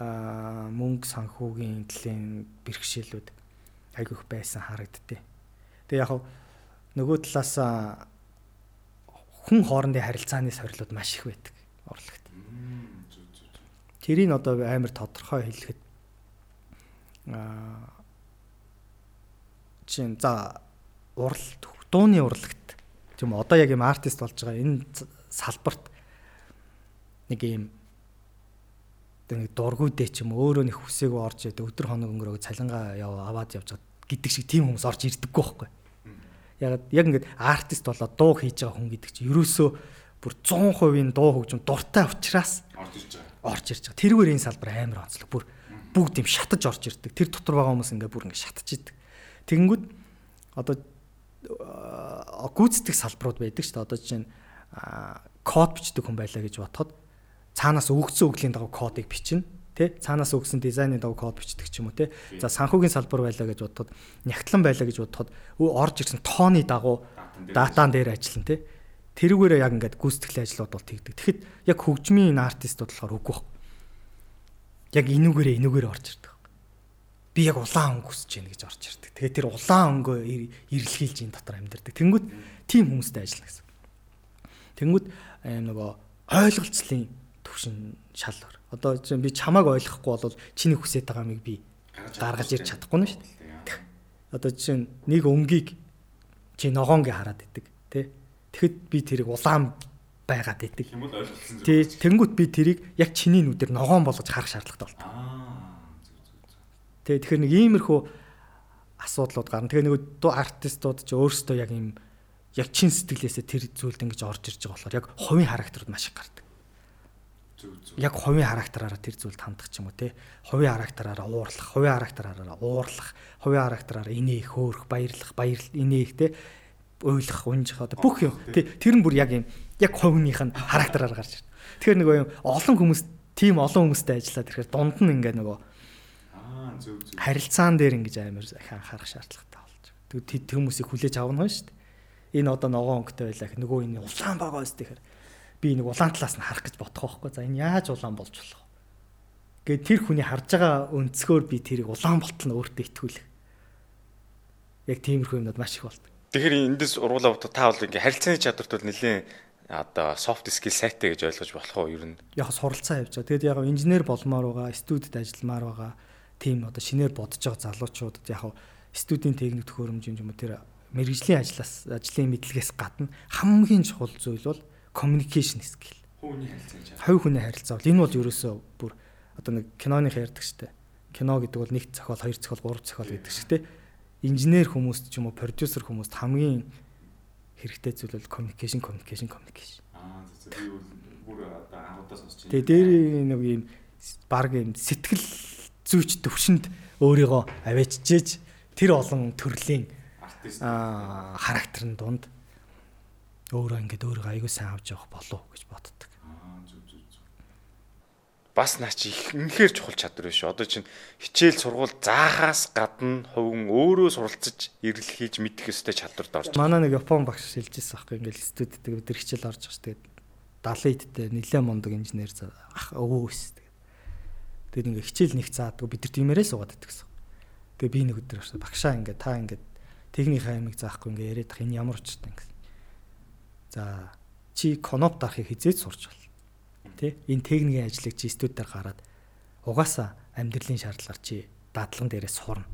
мөнгө санхүүгийн төлөлийн бэрхшээлүүд айгүйх байсан харагддээ. Тэгээ яг нөгөө талаас хүн хоорондын харилцааны сорилууд маш их байдаг урлагт. Тэрийг одоо амар тодорхой хэлэхэд аа чинь за урал дууны урлагт тийм одоо яг юм артист болж байгаа энэ салбарт нэг юм нэг дургүйдээ ч юм өөрөө нэг хүсээгүй орж идэг өдөр хоног өнгөрөөг цалингаа яв аваад явж байгаа гэдэг шиг тийм хүмүүс орж ирдэггүй байхгүй. Яг яг ингээд артист болоод дуу хийж байгаа хүн гэдэг чинь ерөөсөө бүр 100% дуу хөгжим дуртай учраас орж ирж байгаа. Орж ирж байгаа. Тэрүүгээр энэ салбар амар онцлог. Бүр бүгд юм шатаж орж ирдэг. Тэр дотор байгаа хүмүүс ингээд бүр ингээд шатаж идэг. Тэгэнгүүт одоо гүйцэтгэх салбарууд байдаг шүү дээ. Одоо чинь код бичдэг хүн байлаа гэж бодоход цаанаас өгсөн өглийн дагуу кодыг бичнэ тий цаанаас өгсөн дизайны дагуу код бичдэг ч юм уу тий за санхүүгийн салбар байлаа гэж бодоход нягтлан байлаа гэж бодоход орж ирсэн тооны дагуу датан дээр ажиллана. тий тэрүүгээрээ яг ингээд гүйцэтгэлийн ажлууд бол тэгдэг. Тэгэхэд яг хөгжмийн артистууд болохоор үгүй баг яг энүүгээрээ энүүгээрээ орж ирдэг би яг улаан өнгө хүсэж байна гэж орж ирдэг. Тэгээд тэр улаан өнгөө ирэлхийлж энэ дотор амьдэрдэг тэнгүүд тийм хүмүүстэй ажиллана гэсэн. Тэнгүүд аим нөгөө ойлголцлын төвшин шал өөр Одоо би чамааг ойлгохгүй бол чиний хүсэж байгаа юмыг би гаргаж ирч чадахгүй нь шүү дээ. Одоо жишээ нь нэг өнгийг чи ногоонгийн хараад идэг тий. Тэгэхэд би тэрийг улаан байгаад идэг. Тэнгүүт би тэрийг яг чиний нүдээр ногоон болгож харах шаардлагатай болдог. Тий. Тэгэхээр нэг иймэрхүү асуудлууд гарна. Тэгээ нэг дуу артистууд ч өөрсдөө яг юм яг чин сэтгэлээсээ тэр зүйлд ингэж орж ирж байгаа болохоор яг хувийн характерууд маш их гардаг. Яг хувийн характераараа тэр зүйлд хандах ч юм уу те хувийн характераараа уурлах хувийн характераараа уурлах хувийн характераараа инээх хөөрөх баярлах баяр инээх те ойлгох унжих одоо бүх юм. Тэр нь бүр яг юм яг хувийнх нь характераар гарч ирнэ. Тэгэхээр нөгөө юм олон хүмүүс тийм олон хүмүүстэй ажиллаад ирэхээр дунд нь ингээ нөгөө харилцаан дээр ингэж амар анхаарах шаардлагатай болж байгаа. Тэгвэл тэр хүмүүсийг хүлээж авах нь шүү дээ. Энэ одоо ногоон өнгөтэй байлаа. Нөгөө энэ улаан байгаа өстэй гэхээр би нэг улаан талаас нь харах гэж бодох байхгүй. За энэ яаж улаан болж болох вэ? Гэт тэр хүний харж байгаа өнцгөр би тэрийг улаан болтол нь өөртөө итгүүлэх. Яг тиймэрхүү юмнууд маш их болдог. Тэгэхээр эндээс ургуулаа бот та бол ингээ харилцааны чадварт бол нэлээд одоо soft skill сайтай гэж ойлгож болох уу ер нь? Яг суралцаа байгаа. Тэгэд яг инженер болмоор байгаа, студид ажилламаар байгаа тийм одоо шинээр бодож байгаа залуучуудад яг студийн техник төхөөрөмж юм уу тэр мэрэгжлийн ажлаас ажлын мэдлэгээс гадна хамгийн чухал зүйл бол communication skill. Хувийн харилцаа. Хувь хүний харилцаа бол энэ бол ерөөсөө бүр одоо нэг киноны ярьдаг штэ. Кино гэдэг бол нэг зохиол, хоёр зохиол, гурав зохиол гэдэг штэ. Инженер хүмүүст ч юм уу продюсер хүмүүст хамгийн хэрэгтэй зүйл бол communication, communication, communication. Аа зөв би бүр одоо анхудаа сонсч байна. Тэгээ дээр нэг юм баг юм сэтгэл зүйч төвшөнд өөрийгөө аваачжээж тэр олон төрлийн характерын дунд өөрөө ингээд өөрөө аягүй сайн авч явах болов гэж боддог. Бас наа чи ихэнхээр чухал чадвар биш. Одоо чинь хичээл сургууль заахаас гадна хувин өөрөө суралцж ирэл хийж мэдэх ёстой чадвард орж. Манай нэг Япон багш хэлжсэн аахгүй ингээд студид бид хичээл орж байгаа шүү дээ. 70 идтэй нэлээд мундаг инженер ах өвөө өс. Тэгээд ингээд хичээл нэг заадаг бид нар тиймэрээ суугаад байдаг гэсэн. Тэгээд би нэг өдөр багшаа ингээд та ингээд техникийн аймаг заахгүй ингээд яриад ах энэ ямар учиртай ингээд За чи коноп дарахыг хизээж сурч бол. Тэ? Энэ техникийн ажлыг чи студиудаар гараад угаасаа амьдралын шаардлагаар чи дадлан дээрээ сурна.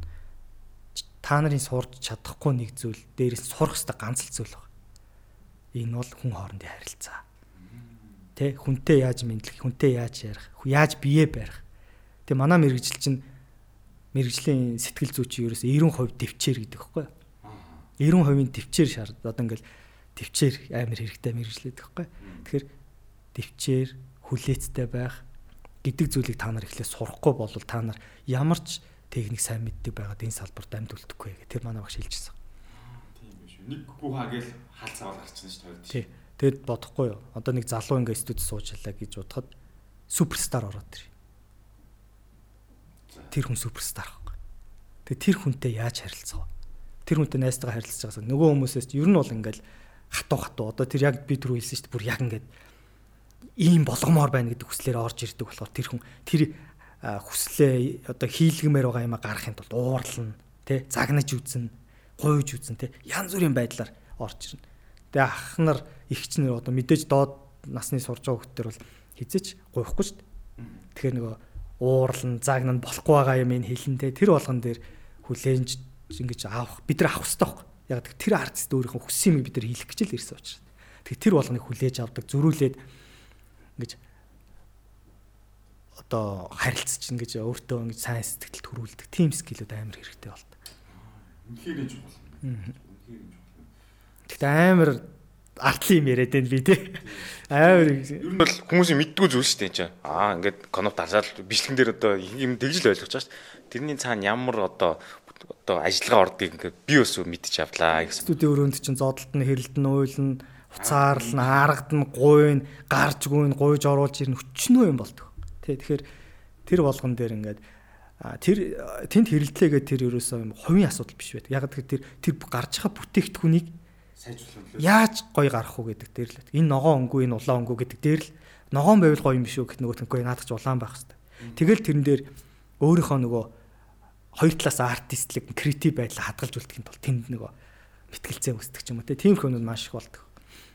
Та нарын сурч чадахгүй нэг зүйл дээрээс сурах хэрэгтэй ганц л зүйл байна. Энэ бол хүн хоорондын харилцаа. Тэ? Хүнтэй яаж мэдлэх, хүнтэй яаж ярих, яаж бие барих. Тэ манай мэрэгжил чинь мэрэгжлийн сэтгэл зүйч ерөөс 90% төвчээр гэдэг хэвгүй. 90% төвчээр шаард. Одоо ингээл төвчээр амар хэрэгтэй мэрэгжлээд байхгүй. Тэгэхээр төвчээр хүлээцтэй байх гэдэг зүйлийг та нар эхлээд сурахгүй бол та нар ямар ч техник сайн мэддэг байгаад энэ салбарт амьд үлдэхгүй гэх тэр манай багш хэлчихсэн. Тийм биш үү. Нэг бүх хагээл хаалц аваад гарчихсан шүү дээ. Тий. Тэгэд бодохгүй юу. Одоо нэг залуу ингээ студ суужлаа гэж бодоход суперстар ороод ирээ. Тэр хүн суперстар байхгүй. Тэгээ тэр хүнтэй яаж харилцах вэ? Тэр хүнтэй найзтайгаа харилцаж байгаас нөгөө хүмүүсээс ер нь бол ингээл хатуу хатуу одоо тэр яг би түрүү хэлсэн шүү дээ бүр яг ингээд ийм болгомоор байна гэдэг хүслээр орж ирдэг болохоор тэр хүн тэр хүслээ одоо хийлгэмээр байгаа юм а гарахын тулд уурлна тий загнаж үзнэ гуйж үзнэ тий янз бүрийн байдлаар орж ирнэ. Тэгээ ах нар ихч нар одоо мэдээж доод насны сурж байгаа хүмүүс бол хизэж гуйхгүй шүү дээ. Тэгэхээр нөгөө уурлан загнан болохгүй байгаа юм ин хэлэнтэй тэр болгон дээр хүлээнж ингэж авах бид нар авах хэрэгтэй байхгүй. Яг тэр артист өөрийнхөө хүссэн юм бид нар хийх гэж л ирсэн учраас. Тэгээ тэр болгоныг хүлээж авдаг зөрүүлээд ингэж одоо харилцаж ингэж өөртөө ингэж сайн сэтгэл төрүүлдэг тийм скилүүд амар хэрэгтэй болт. Үнэхээр нэж болно. Гэхдээ амар артлын юм яриад байна би тий. Амар ер нь бол хүмүүсийн мэддгүй зүйл шүү дээ чинь. Аа ингээд конопт харсаад бичлэгэн дээр одоо юм тэгж л ойлгож байгаа шүү дээ. Тэрний цаана ямар одоо одоо ажиллагаа ордгийг ингээд би өөсөө мэдчих авлаа. Студийн өрөөнд чинь зодолт нь хэрэлт нь уйлна, уцаарл нь аргад нь гуйн, гарч гуйн, гуйж оруулж ирнэ өчнөө юм болдог. Тий тэгэхээр тэр болгон дээр ингээд тэр тэнд хэрэлтлээгээ тэр ерөөсөө юм хувийн асуудал биш байдаг. Яг тэр тэр гарч байгаа бүтээгдэхүүнийг сайжруулах яаж гоё гарах уу гэдэг дээр л энэ ногоон өнгөө энэ улаан өнгөө гэдэг дээр л ногоон байвал гоё юм биш үү гэх нөгөө тэнхөө наадах ч улаан байх хэвээр. Тэгэл тэрэн дээр өөрийнхөө нөгөө хоёр талаас артистлэг креатив байдлаа хадгалж үлдэхин тулд тэнд нөгөө мэтгэлцээ үүсдэг ч юм уу тийм хүмүүс маш их болдог.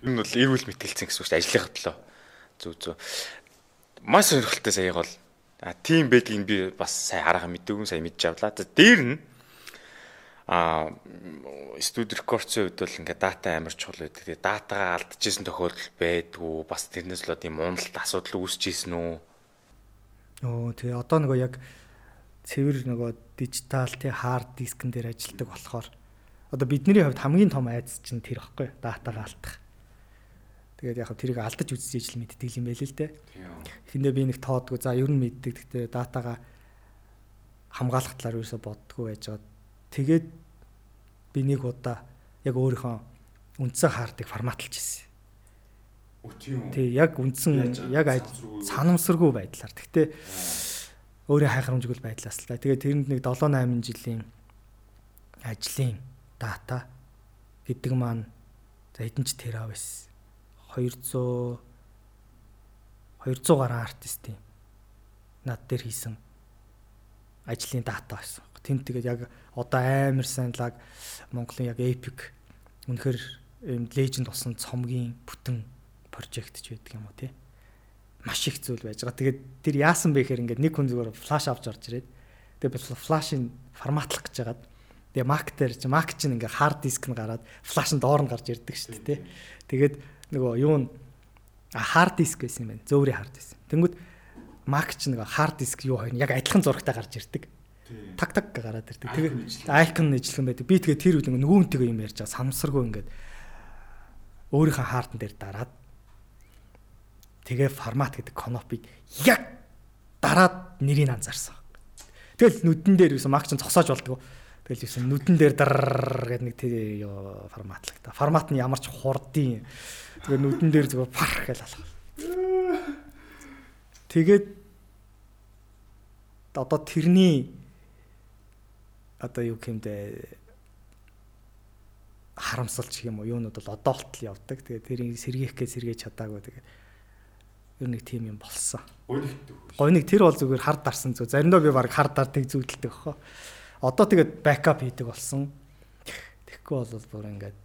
Энэ бол эрүүл мэтгэлцэн гэсэн үг шүү дээ ажлынхаа төлөө. Зүг зүг. Маш сонирхолтой саяг бол а тийм байдгийг би бас сайн хараахан мэдээгүй сайн мэдж авлаа. За дээр нь а студи рекордсын үед бол ингээ дата амар чухал байдаг. Тэгээ датагаа алдчихсан тохиолдол байдгүй. Бас тэрнээс л тийм уналт асуудал үүсчихсэн үү? Оо тэгээ одоо нөгөө яг цэвэр нөгөө дижитал тий хард дискэн дээр ажилладаг болохоор одоо бидний хувьд хамгийн том айдас чинь тэр ихгүй датагаа алдах. Тэгээд яг тэрийг алдаж үзэж ижил мэддэг юм байл л дээ. Эхэндээ би нэг тоодгүй за ер нь мэддэг. Гэхдээ датагаа хамгаалах талаар юусоо боддгоо байж байгаа. Тэгээд би нэг удаа яг өөрийнхөө үндсэн хаардыг форматлж ирсэн. Тий, яг үндсэн яг санамсаргүй байдлаар. Гэхдээ өөрөө хайхрамжгүй байдлаас л та. Тэгээ тэрэнд нэг 7 8 жилийн ажлын дата гэдэг маань за хэдэн ч тера байсан. 200 200 гаруй артистийн над дээр хийсэн ажлын дата байсан. Тэнд тэгээд яг одоо амар сайн лаг Монголын яг epic үнэхэр юм legend болсон цомгийн бүтэн прожект ч байдаг юм уу тий. Маш их зүйл байж байгаа. Тэгээд тэр яасан бэ гэхээр ингээд нэг хүн зүгээр флаш авч орж ирээд тэгээд флашын форматлах гэж байгаад тэгээ мак дээр чи мак чинь ингээ хард диск нь гараад флаш нь доор нь гарч ирдэг шүү дээ тий. Тэгээд нөгөө юу н хард диск байсан юм байна. Зөөврийн хард диск. Тэнгүүд мак чинь нөгөө хард диск юу хоёр яг адилхан зурагтай гарч ирдэг так так гараад ирдэг. Тэгээ айкон юм байдаг. Би тэгээ тэр үл нөгөө үнтэйгээ юм ярьж байгаа самсаргүй ингээд өөрийнхөө хаартан дээр дараад тэгээ формат гэдэг конопиг яг дараад нэрийг анзаарсан. Тэгэл нүдэн дээр юусэн магчин цогсоож болдгоо. Тэгэл юусэн нүдэн дээр дар гэдэг нэг тэр форматлаг та. Формат нь ямар ч хурдын. Тэгээ нүдэн дээр зүгээр пар гэж алах. Тэгээд одоо тэрний одоо юу гэмдэ харамсалч юм уу юунууд бол одоо болтол явдаг. Тэгээ тэрийг сэргийх гэж сэргээж чадаагүй. Тэгээ ер нь тим юм болсон. Гойныг тэр бол зүгээр хар дарсан зү. Заримдаа би баг хар дартыг зүудэлдэг хөө. Одоо тэгээд бэкап хийдэг болсон. Тэгэхгүй бол бүр ингээд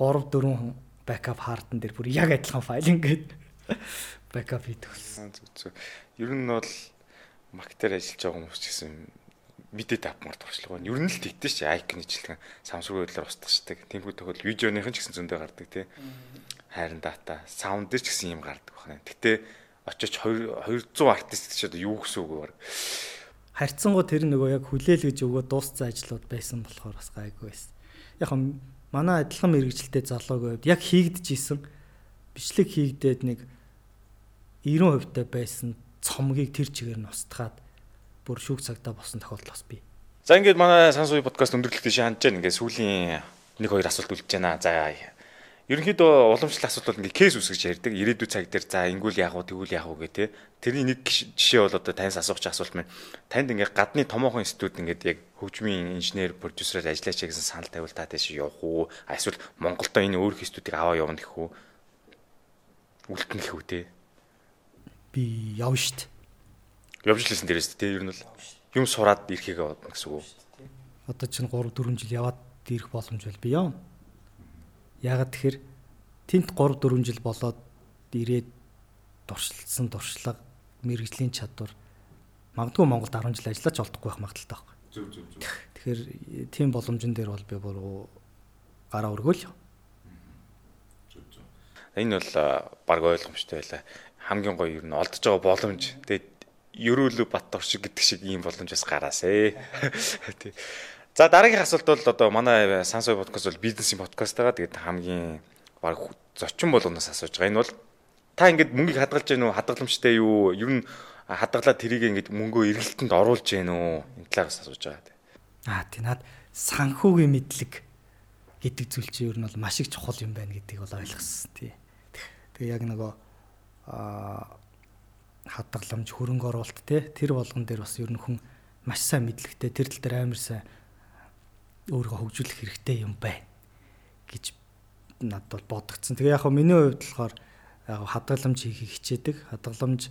3 4 бэкап хартан дээр бүр яг адилхан файл ингээд [LAUGHS] бэкап хийдэг болсон. Зүг зүг. Ер нь бол мактер ажиллаж байгаа хүмүүс ч гэсэн мэдээд авмаар туршлага байна. Ер нь л тэгтээ чи айкон ижилхэн самсруу байдлаар устгачдаг. Тэмхүү тохиол видеоныхын ч гэсэн зөндөө гардаг тий. Хайрын дата, саунд ч гэсэн юм гардаг байна. Гэтэ очиж 200 артист ч одоо юу гэсэн үг вэ? Харьцангуй тэр нөгөө яг хүлээл гэж өгөө дууссан ажлууд байсан болохоор бас гайгүй байсан. Яг манай адилхан мэрэгчлээ залууг байвд яг хийгдэж исэн бичлэг хийгдээд нэг 90% та байсан цомгийг тэр чигээр нь устгаад бүр шүүх цагтаа болсон тохиолдол бас бий. За ингээд манай сансууи подкаст өндөрлөлтөд шаандж байна. Ингээд сүүлийн нэг хоёр асуулт үлдэж байна. За ерөнхийдөө уламжлалт асуудал бол ингээ кейс үсгэж ярьдаг. Ирээдүйн цаг дээр за ингүүл яах вэ, тэгвэл яах вэ гэх тээ. Тэрний нэг жишээ бол одоо таньс асуух асуулт маань танд ингээ гадны томоохон институт ингээд яг хөгжмийн инженер, продюсераар ажиллаач гэсэн санал тавил та тийш явах уу? Эсвэл Монголдо энэ өөрөх институтыг аваа явна гэх үү? Үлдэн гэх үү те. Би явна штт. Явж лсэн дээрээс те ер нь бол юм сураад ирэхийг бодно гэсэн үг. Одоо чинь 3 4 жил яваад ирэх боломж бол би явна. Ягаад тэгэхээр тент 3 4 жил болоод ирээд дуршилсан дуршлага мэрэгжлийн чадвар магадгүй Монголд 10 жил ажиллаж олдохгүй байх магадaltaй байхгүй. Зөв зөв зөв. Тэгэхээр тийм боломжн дээр бол би буруу гараа өргөөл. Энэ бол баг ойлгомжтой байлаа. Хамгийн гоё юу н олдож байгаа боломж. Тэгээд ерөөлө бат оршиг гэдэг шиг ийм боломж бас гараасэ. Тий. За дараагийн асуулт бол одоо манай Сансой подкаст бол бизнесийн подкаст байгаа. Тэгээд хамгийн баг зочин болгоноос асууж байгаа. Энэ бол та ингээд мөнгийг хадгалж гэнэ үү? Хадгаламжтай юу? Ер нь хадгалаад тэрийг ингээд мөнгөө эргэлтэнд оруулж гэнэ үү? Энэ талаас асууж байгаа. Аа тий над санхүүгийн мэдлэг гэдэг зүйл чинь ер нь бол маш их чухал юм байна гэдгийг бол ойлгосон тий. Тэгээ яг нөгөө аа хадгаламж хөрөнгө оруулалт те тэр болгон дээр бас ер нь хүн маш сайн мэдлэгтэй тэр тал дээр амар сайн өөрийгөө хөгжүүлэх хэрэгтэй юм байна гэж надад бол бодогдсон. Тэгээ яг хөө миний хувьд болохоор яг хадгаламж хийхийг хичээдэг. Хадгаламж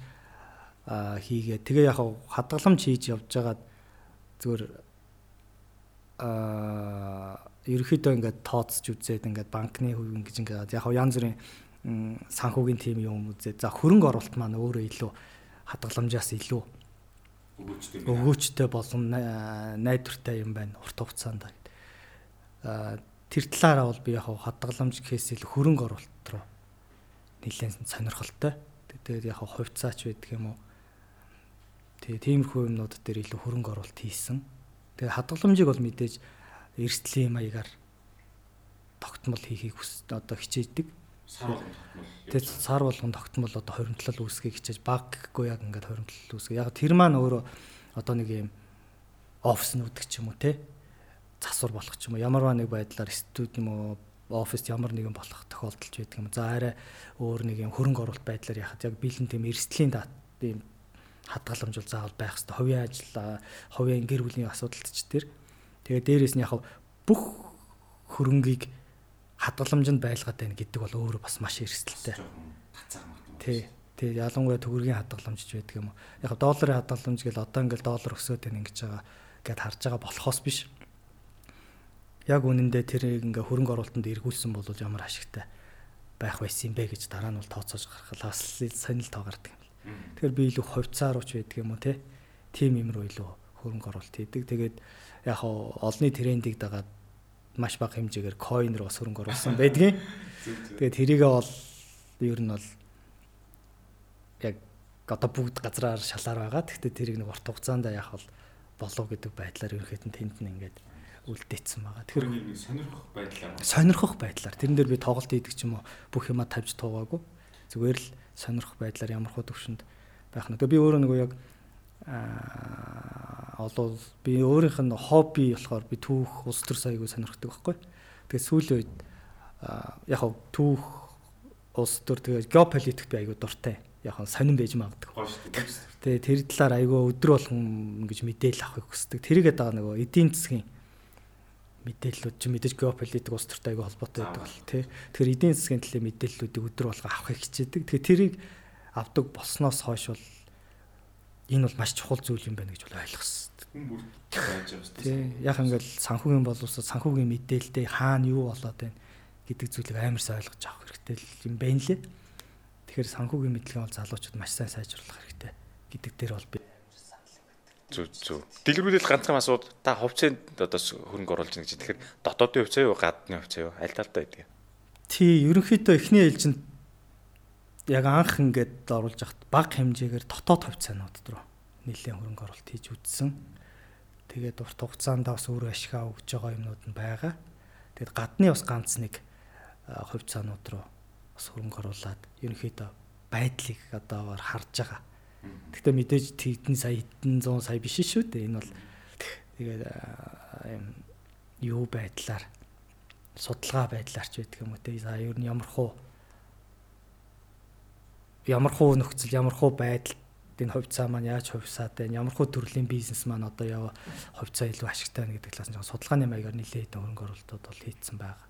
хийгээ. Тэгээ яг хадгаламж хийж явж байгаа зүгээр аа ерөөхдөө ингээд тооцож үзээд ингээд банкны хөв ингэж ингээд яг янз бүрийн санхүүгийн тим юм үзээ. За хөрөнгө оруулалт маань өөрөө илүү хадгаламжаас илүү өгөөчтэй болон найдвартай юм байна урт хугацаанд. Аа тэр талаараа бол би яг хадгаламж гэхээс илүү хөрөнгө оруулалт руу нэлээд сонирхолтой. Тэгээд яг хувьцаач байдаг юм уу? Тэгээ тиймэрхүү юмнууд дээр илүү хөрөнгө оруулалт хийсэн. Тэгээ хадгаламжийг бол мэдээж эрсдлийн маягаар тогтмол хийхийг одоо хичээдэг сар болгон тогтмол. Тэгээд сар болгон тогтмол одоо хоримтлал үүсгэе хичээж баг гэхгүй яг ингээд хоримтлал үүсгэе. Яг тэр маань өөрөө одоо нэг юм офис нүүдг ч юм уу те засвар болох ч юм уу ямарваа нэг байдлаар студ юм уу офис ямар нэгэн болох тохиолдолч байдаг юм. За арай өөр нэг юм хөрөнгө оруулалт байдлаар яхад яг бэлэн тийм эрсдлийн дат тийм хадгаламж бол заавал байх хэрэгтэй. Хувийн ажил, хувийн гэр бүлийн асуудалт ч тэр. Тэгээ дээрэс нь яг бүх хөрөнгийг хадгаламжинд байлгаад байна гэдэг бол өөрөө бас маш эрсдэлтэй. Тий. Тэгээ ялангуяа төгрөгийн хадгаламж ч байдаг юм уу. Яг долларын хадгаламж гэл одоо ингээл доллар өсөөд байна ингэж байгаа гэд харж байгаа болохоос биш. Яг үнэндээ тэр ингээ хөрөнгө оруулалтанд эргүүлсэн бол ямар ашигтай байх байсан юм бэ гэж дараа нь бол тооцоож гаргалаас сонирхол тоо гардаг юм. Тэгэхээр би илүү хувьцаа руу ч байдаг юм уу те. Тим юм руу илүү хөрөнгө оруулалт хийдэг. Тэгээд яг олонний трендийг дагаад маш бага хэмжээгээр руу бас хөрөнгө оруулсан байдгийн. [LAUGHS] Тэгээд тэрийгээ бол ер нь бол яг одоо бүгд газраар шалаар байгаа. Гэхдээ тэрийг нэг урт хугацаанд яах бол болов гэдэг байдлаар ерөнхийдөө тэнд нь ингээд үлдээсэн байгаа. Тэр сонирхох байдлаар сонирхох байдлаар тэрэн дээр би тоглолт хийдэг ч юм уу бүх юма тавьж туугаагүй. Зүгээр л сонирхох байдлаар ямар хөө төвшөнд байх нь. Тэгээ би өөрөө нөгөө яг аа олоо би өөрийнх нь хобби болохоор би түүх улс төр саягүй сонирхдаг байхгүй. Тэгээ сүүлийн үед яг хав түүх улс төр тэгээ геополитикт би айгүй дуртай. Яг нь сонирн байж магадгүй. Тэгээ тэр талаар айгүй өдрө болгон ингэж мэдээлэл авахыг хүсдэг. Тэрийгээ дагаа нөгөө эдийн засгийн мэдээллүүд чи мэдээж геополитик улс төртэй айгүй холбоотой байдаг бол тий. Тэгэхээр эдийн засгийн талын мэдээллүүдийг өдрө болго авахыг хичээдэг. Тэгээ тэрийг авдаг болсноос хойш бол энэ бол маш чухал зүйл юм байна гэж бол ойлгосон. Хүн бүр байж байгаа дээ. Яг ингээл санхүүгийн боловсрол санхүүгийн мэдээлэлтэй хаана юу болоод байна гэдэг зүйлийг амар сайн ойлгож авах хэрэгтэй юм байна лээ. Тэгэхээр санхүүгийн мэдлэгээ бол залуучууд маш сайн сайжруулах хэрэгтэй гэдэг дээр бол би зүг зүг. Дэлгэрүүлэл ганцхан асууд та хувьцаанд одоо хөрөнгө оруулж байгаа гэж. Тэгэхээр дотоодын хувьцаа юу, гадны хувьцаа юу? Аль талтай байдаг? Тий, ерөнхийдөө эхний ээлжинд яг анх ингээд оруулж яхад баг хэмжээгээр дотоод хувьцаанууд руу нэлээд хөрөнгө оруулалт хийж үзсэн. Тэгээд урт хугацаанд бас өөр ашигаа өгж байгаа юмнууд нь байгаа. Тэгээд гадны бас ганц нэг хувьцаанууд руу бас хөрөнгө оруулаад ерөнхийдөө байдлыг одоогоор харж байгаа. Гэхдээ мэдээж хэдэн сая хэдэн зуун сая биш шүү дээ. Энэ бол тэгээд юм юу байдлаар судалгаа байдлаарч байдаг юм уу те. За ер нь ямар хуу ямар хуу нөхцөл ямар хуу байдал энэ хувьцаа маань яаж хувьсаад байна ямар хуу төрлийн бизнес маань одоо яа хувьцаа илүү ашигтай байна гэдэг талаас нь судалгааны маягаар нэлээд хөрөнгө оруулалтууд бол хийцэн байгаа.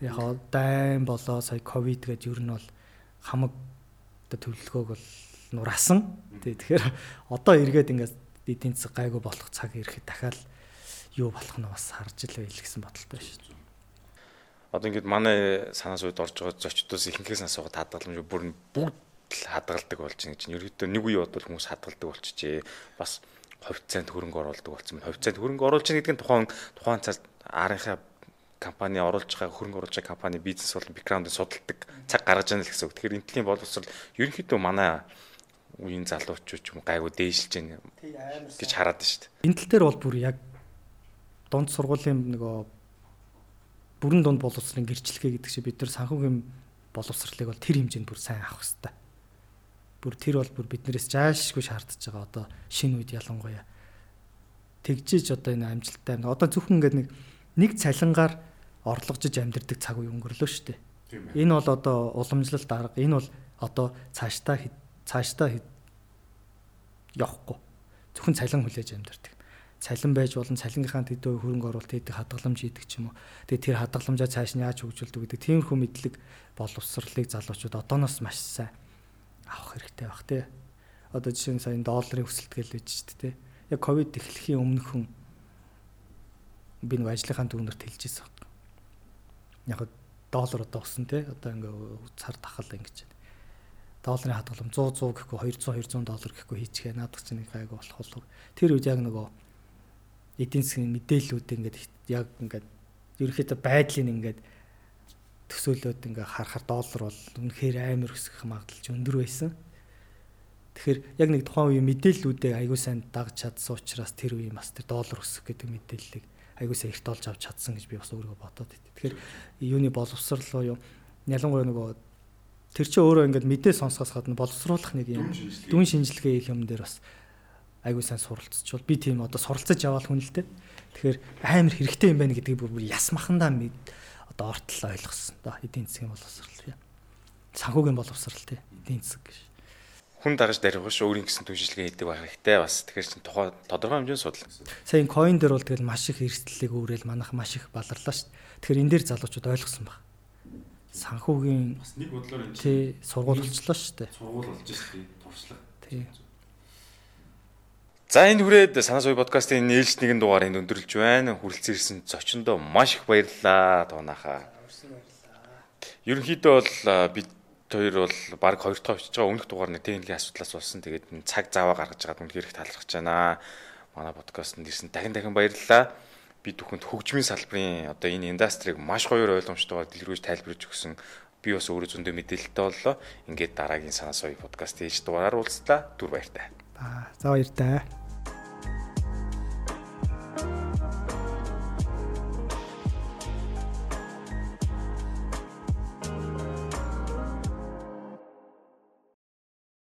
Яг хоо дайм болоо сая ковид гэж ер нь бол хамаг төлөвлөгөөг бол нураасан. Тэгэхээр одоо эргээд ингээд эдийн засаг гайгүй болох цаг ирэхэд дахиад юу болох нь бас харж л байл гэсэн бодолтой шүү. Одоо ингээд манай санаас үед орж байгаа зочдоос ихэнхээс асуугаад хадгаламж бүр нь бүгд л хадгалдаг болж байгаа чинь ерөөдөө нэг үе бодвол хүмүүс хадгалдаг болчихжээ. Бас ховцоонд хөрөнгө оруулдаг болсон байна. Ховцоонд хөрөнгө оруулж байгаа гэдэг нь тухайн тухайн цаас аарынхаа компани оруулж байгаа хөрөнгө оруулж байгаа компани бизнес болон бэкграундыг судалдаг цаг гаргаж яана л гэсэн үг. Тэгэхээр энтлийн боловсрал ерөнхийдөө манай үеийн залуучууд ч юм гайгүй дээшилж байна гэж хараад байна шүү дээ. Энэ тал дээр бол бүр яг дунд сургуулийн нөгөө бүрэн дунд боловсролын гэрчлэгээ гэдэг чинь бид нар санхүүгийн боловсролыг бол тэр хэмжээнд бүр сайн авах хэрэгтэй. Бүр тэр бол бүр биднээс заашгүй шаардж байгаа одоо шинэ үед ялангуяа тэгжиж одоо энэ амжилттай одоо зөвхөн ингээд нэг нэг цалингаар орлогожж амьдэрдэг цаг үе өнгөрлөө шүү дээ. Энэ бол одоо уламжлалт арга. Энэ бол одоо цаашдаа цаашдаа явахгүй. Зөвхөн цалин хүлээж амьдэрдэг. Цалин байж болон цалингийнхаа төдөө хөрөнгө оруулалт хийдэг хадгаламж хийдэг ч юм уу. Тэгээ тэр хадгаламжаа цааш нь яаж хөгжүүлдэг гэдэг тиймэрхүү мэдлэг боловсролыг залуучууд одооноос маш сайн авах хэрэгтэй баг тий. Одоо жишээ нь сая долларын өсөлтгөл байж шүү дээ. Яг ковид эхлэхийн өмнөхөн би нэг ажлынхаа дүрнээр тэлж ирсэн. Яг доллар одоо өссөн те одоо ингээ цар тахал ингэж байна. Долларын хадгалам 100 100 гэхгүй 200 200 доллар гэхгүй хийчихээ наадах чинь гайгүй болох болов. Тэр үед яг нөгөө эдийн засгийн мэдээллүүд ингээд яг ингээд ерөөхдөө байдлыг ингээд төсөөлөд ингээ харахаар доллар бол үнэхээр амар өсөх магадлал өндөр байсан. Тэгэхээр яг нэг тухайн үеийн мэдээллүүдээ аягүй сайн дагж чадсан учраас тэр үеийн бас тэр доллар өсөх гэдэг мэдээллийг аягуулсаа эрт олж авч чадсан гэж би бас өөрийгөө бодоод байт. Тэгэхээр юуны боловсрал юу ялангуяа нөгөө тэр чинь өөрөө ингээд мэдээ сонсохоос гадна боловсруулах нэг юм дүн шинжилгээ юм дээр бас айгүй сайн суралцчихвол би тийм одоо суралцаж яваал хүн л дээ. Тэгэхээр амар хэрэгтэй юм байна гэдгийг бүр яс махандаа мэд одоо ортол ойлгосон. Одоо эдийн засгийн боловсрал. Санхүүгийн боловсрал тий эдийн засаг гэж хүн дагаж дарихгүйш өөрийн гэсэн түншилгээ хийдэг байх хэрэгтэй бас тэгэхээр чинь тухай тодорхой хэмжээнд судал. Сая энэ coin дээр бол тэгэл маш их эрсдлийг өөрөөл манайх маш их баларлаа шүү. Тэгэхээр энэ дээр залуучууд ойлгосон баг. Санхүүгийн бас нэг бодлоор энэ тий сургууль болчлоо шүү дээ. Сургууль болж шүү дээ. Туршлага. Тий. За энэ хүрээд санаа суй подкастын нээлж нэгэн дугаарыг өндөрлж байна. Хүрэлцэн ирсэн зочиндоо маш их баярлалаа туунахаа. Ерөнхийдөө бол бид хоёр бол баг хоёр дахь очиж байгаа өмнөх дугаар нэг техникийн асуудлаас болсон. Тэгээд цаг заваа гаргаж байгаад үнэхээр их талархаж байна. Манай подкастт ирсэн дахин дахин баярлалаа. Би бүхэнд хөгжмийн салбарын одоо энэ индастрийг маш гоёор ойлгомжтойгоор дэлгэрүүлж тайлбарж өгсөн. Би бас өөрөө зөндөө мэдээлэлтэй боллоо. Ингээд дараагийн санаа соёо подкаст хийж дугаараар уулзлаа. Түр баяртай. За баяртай. Bye.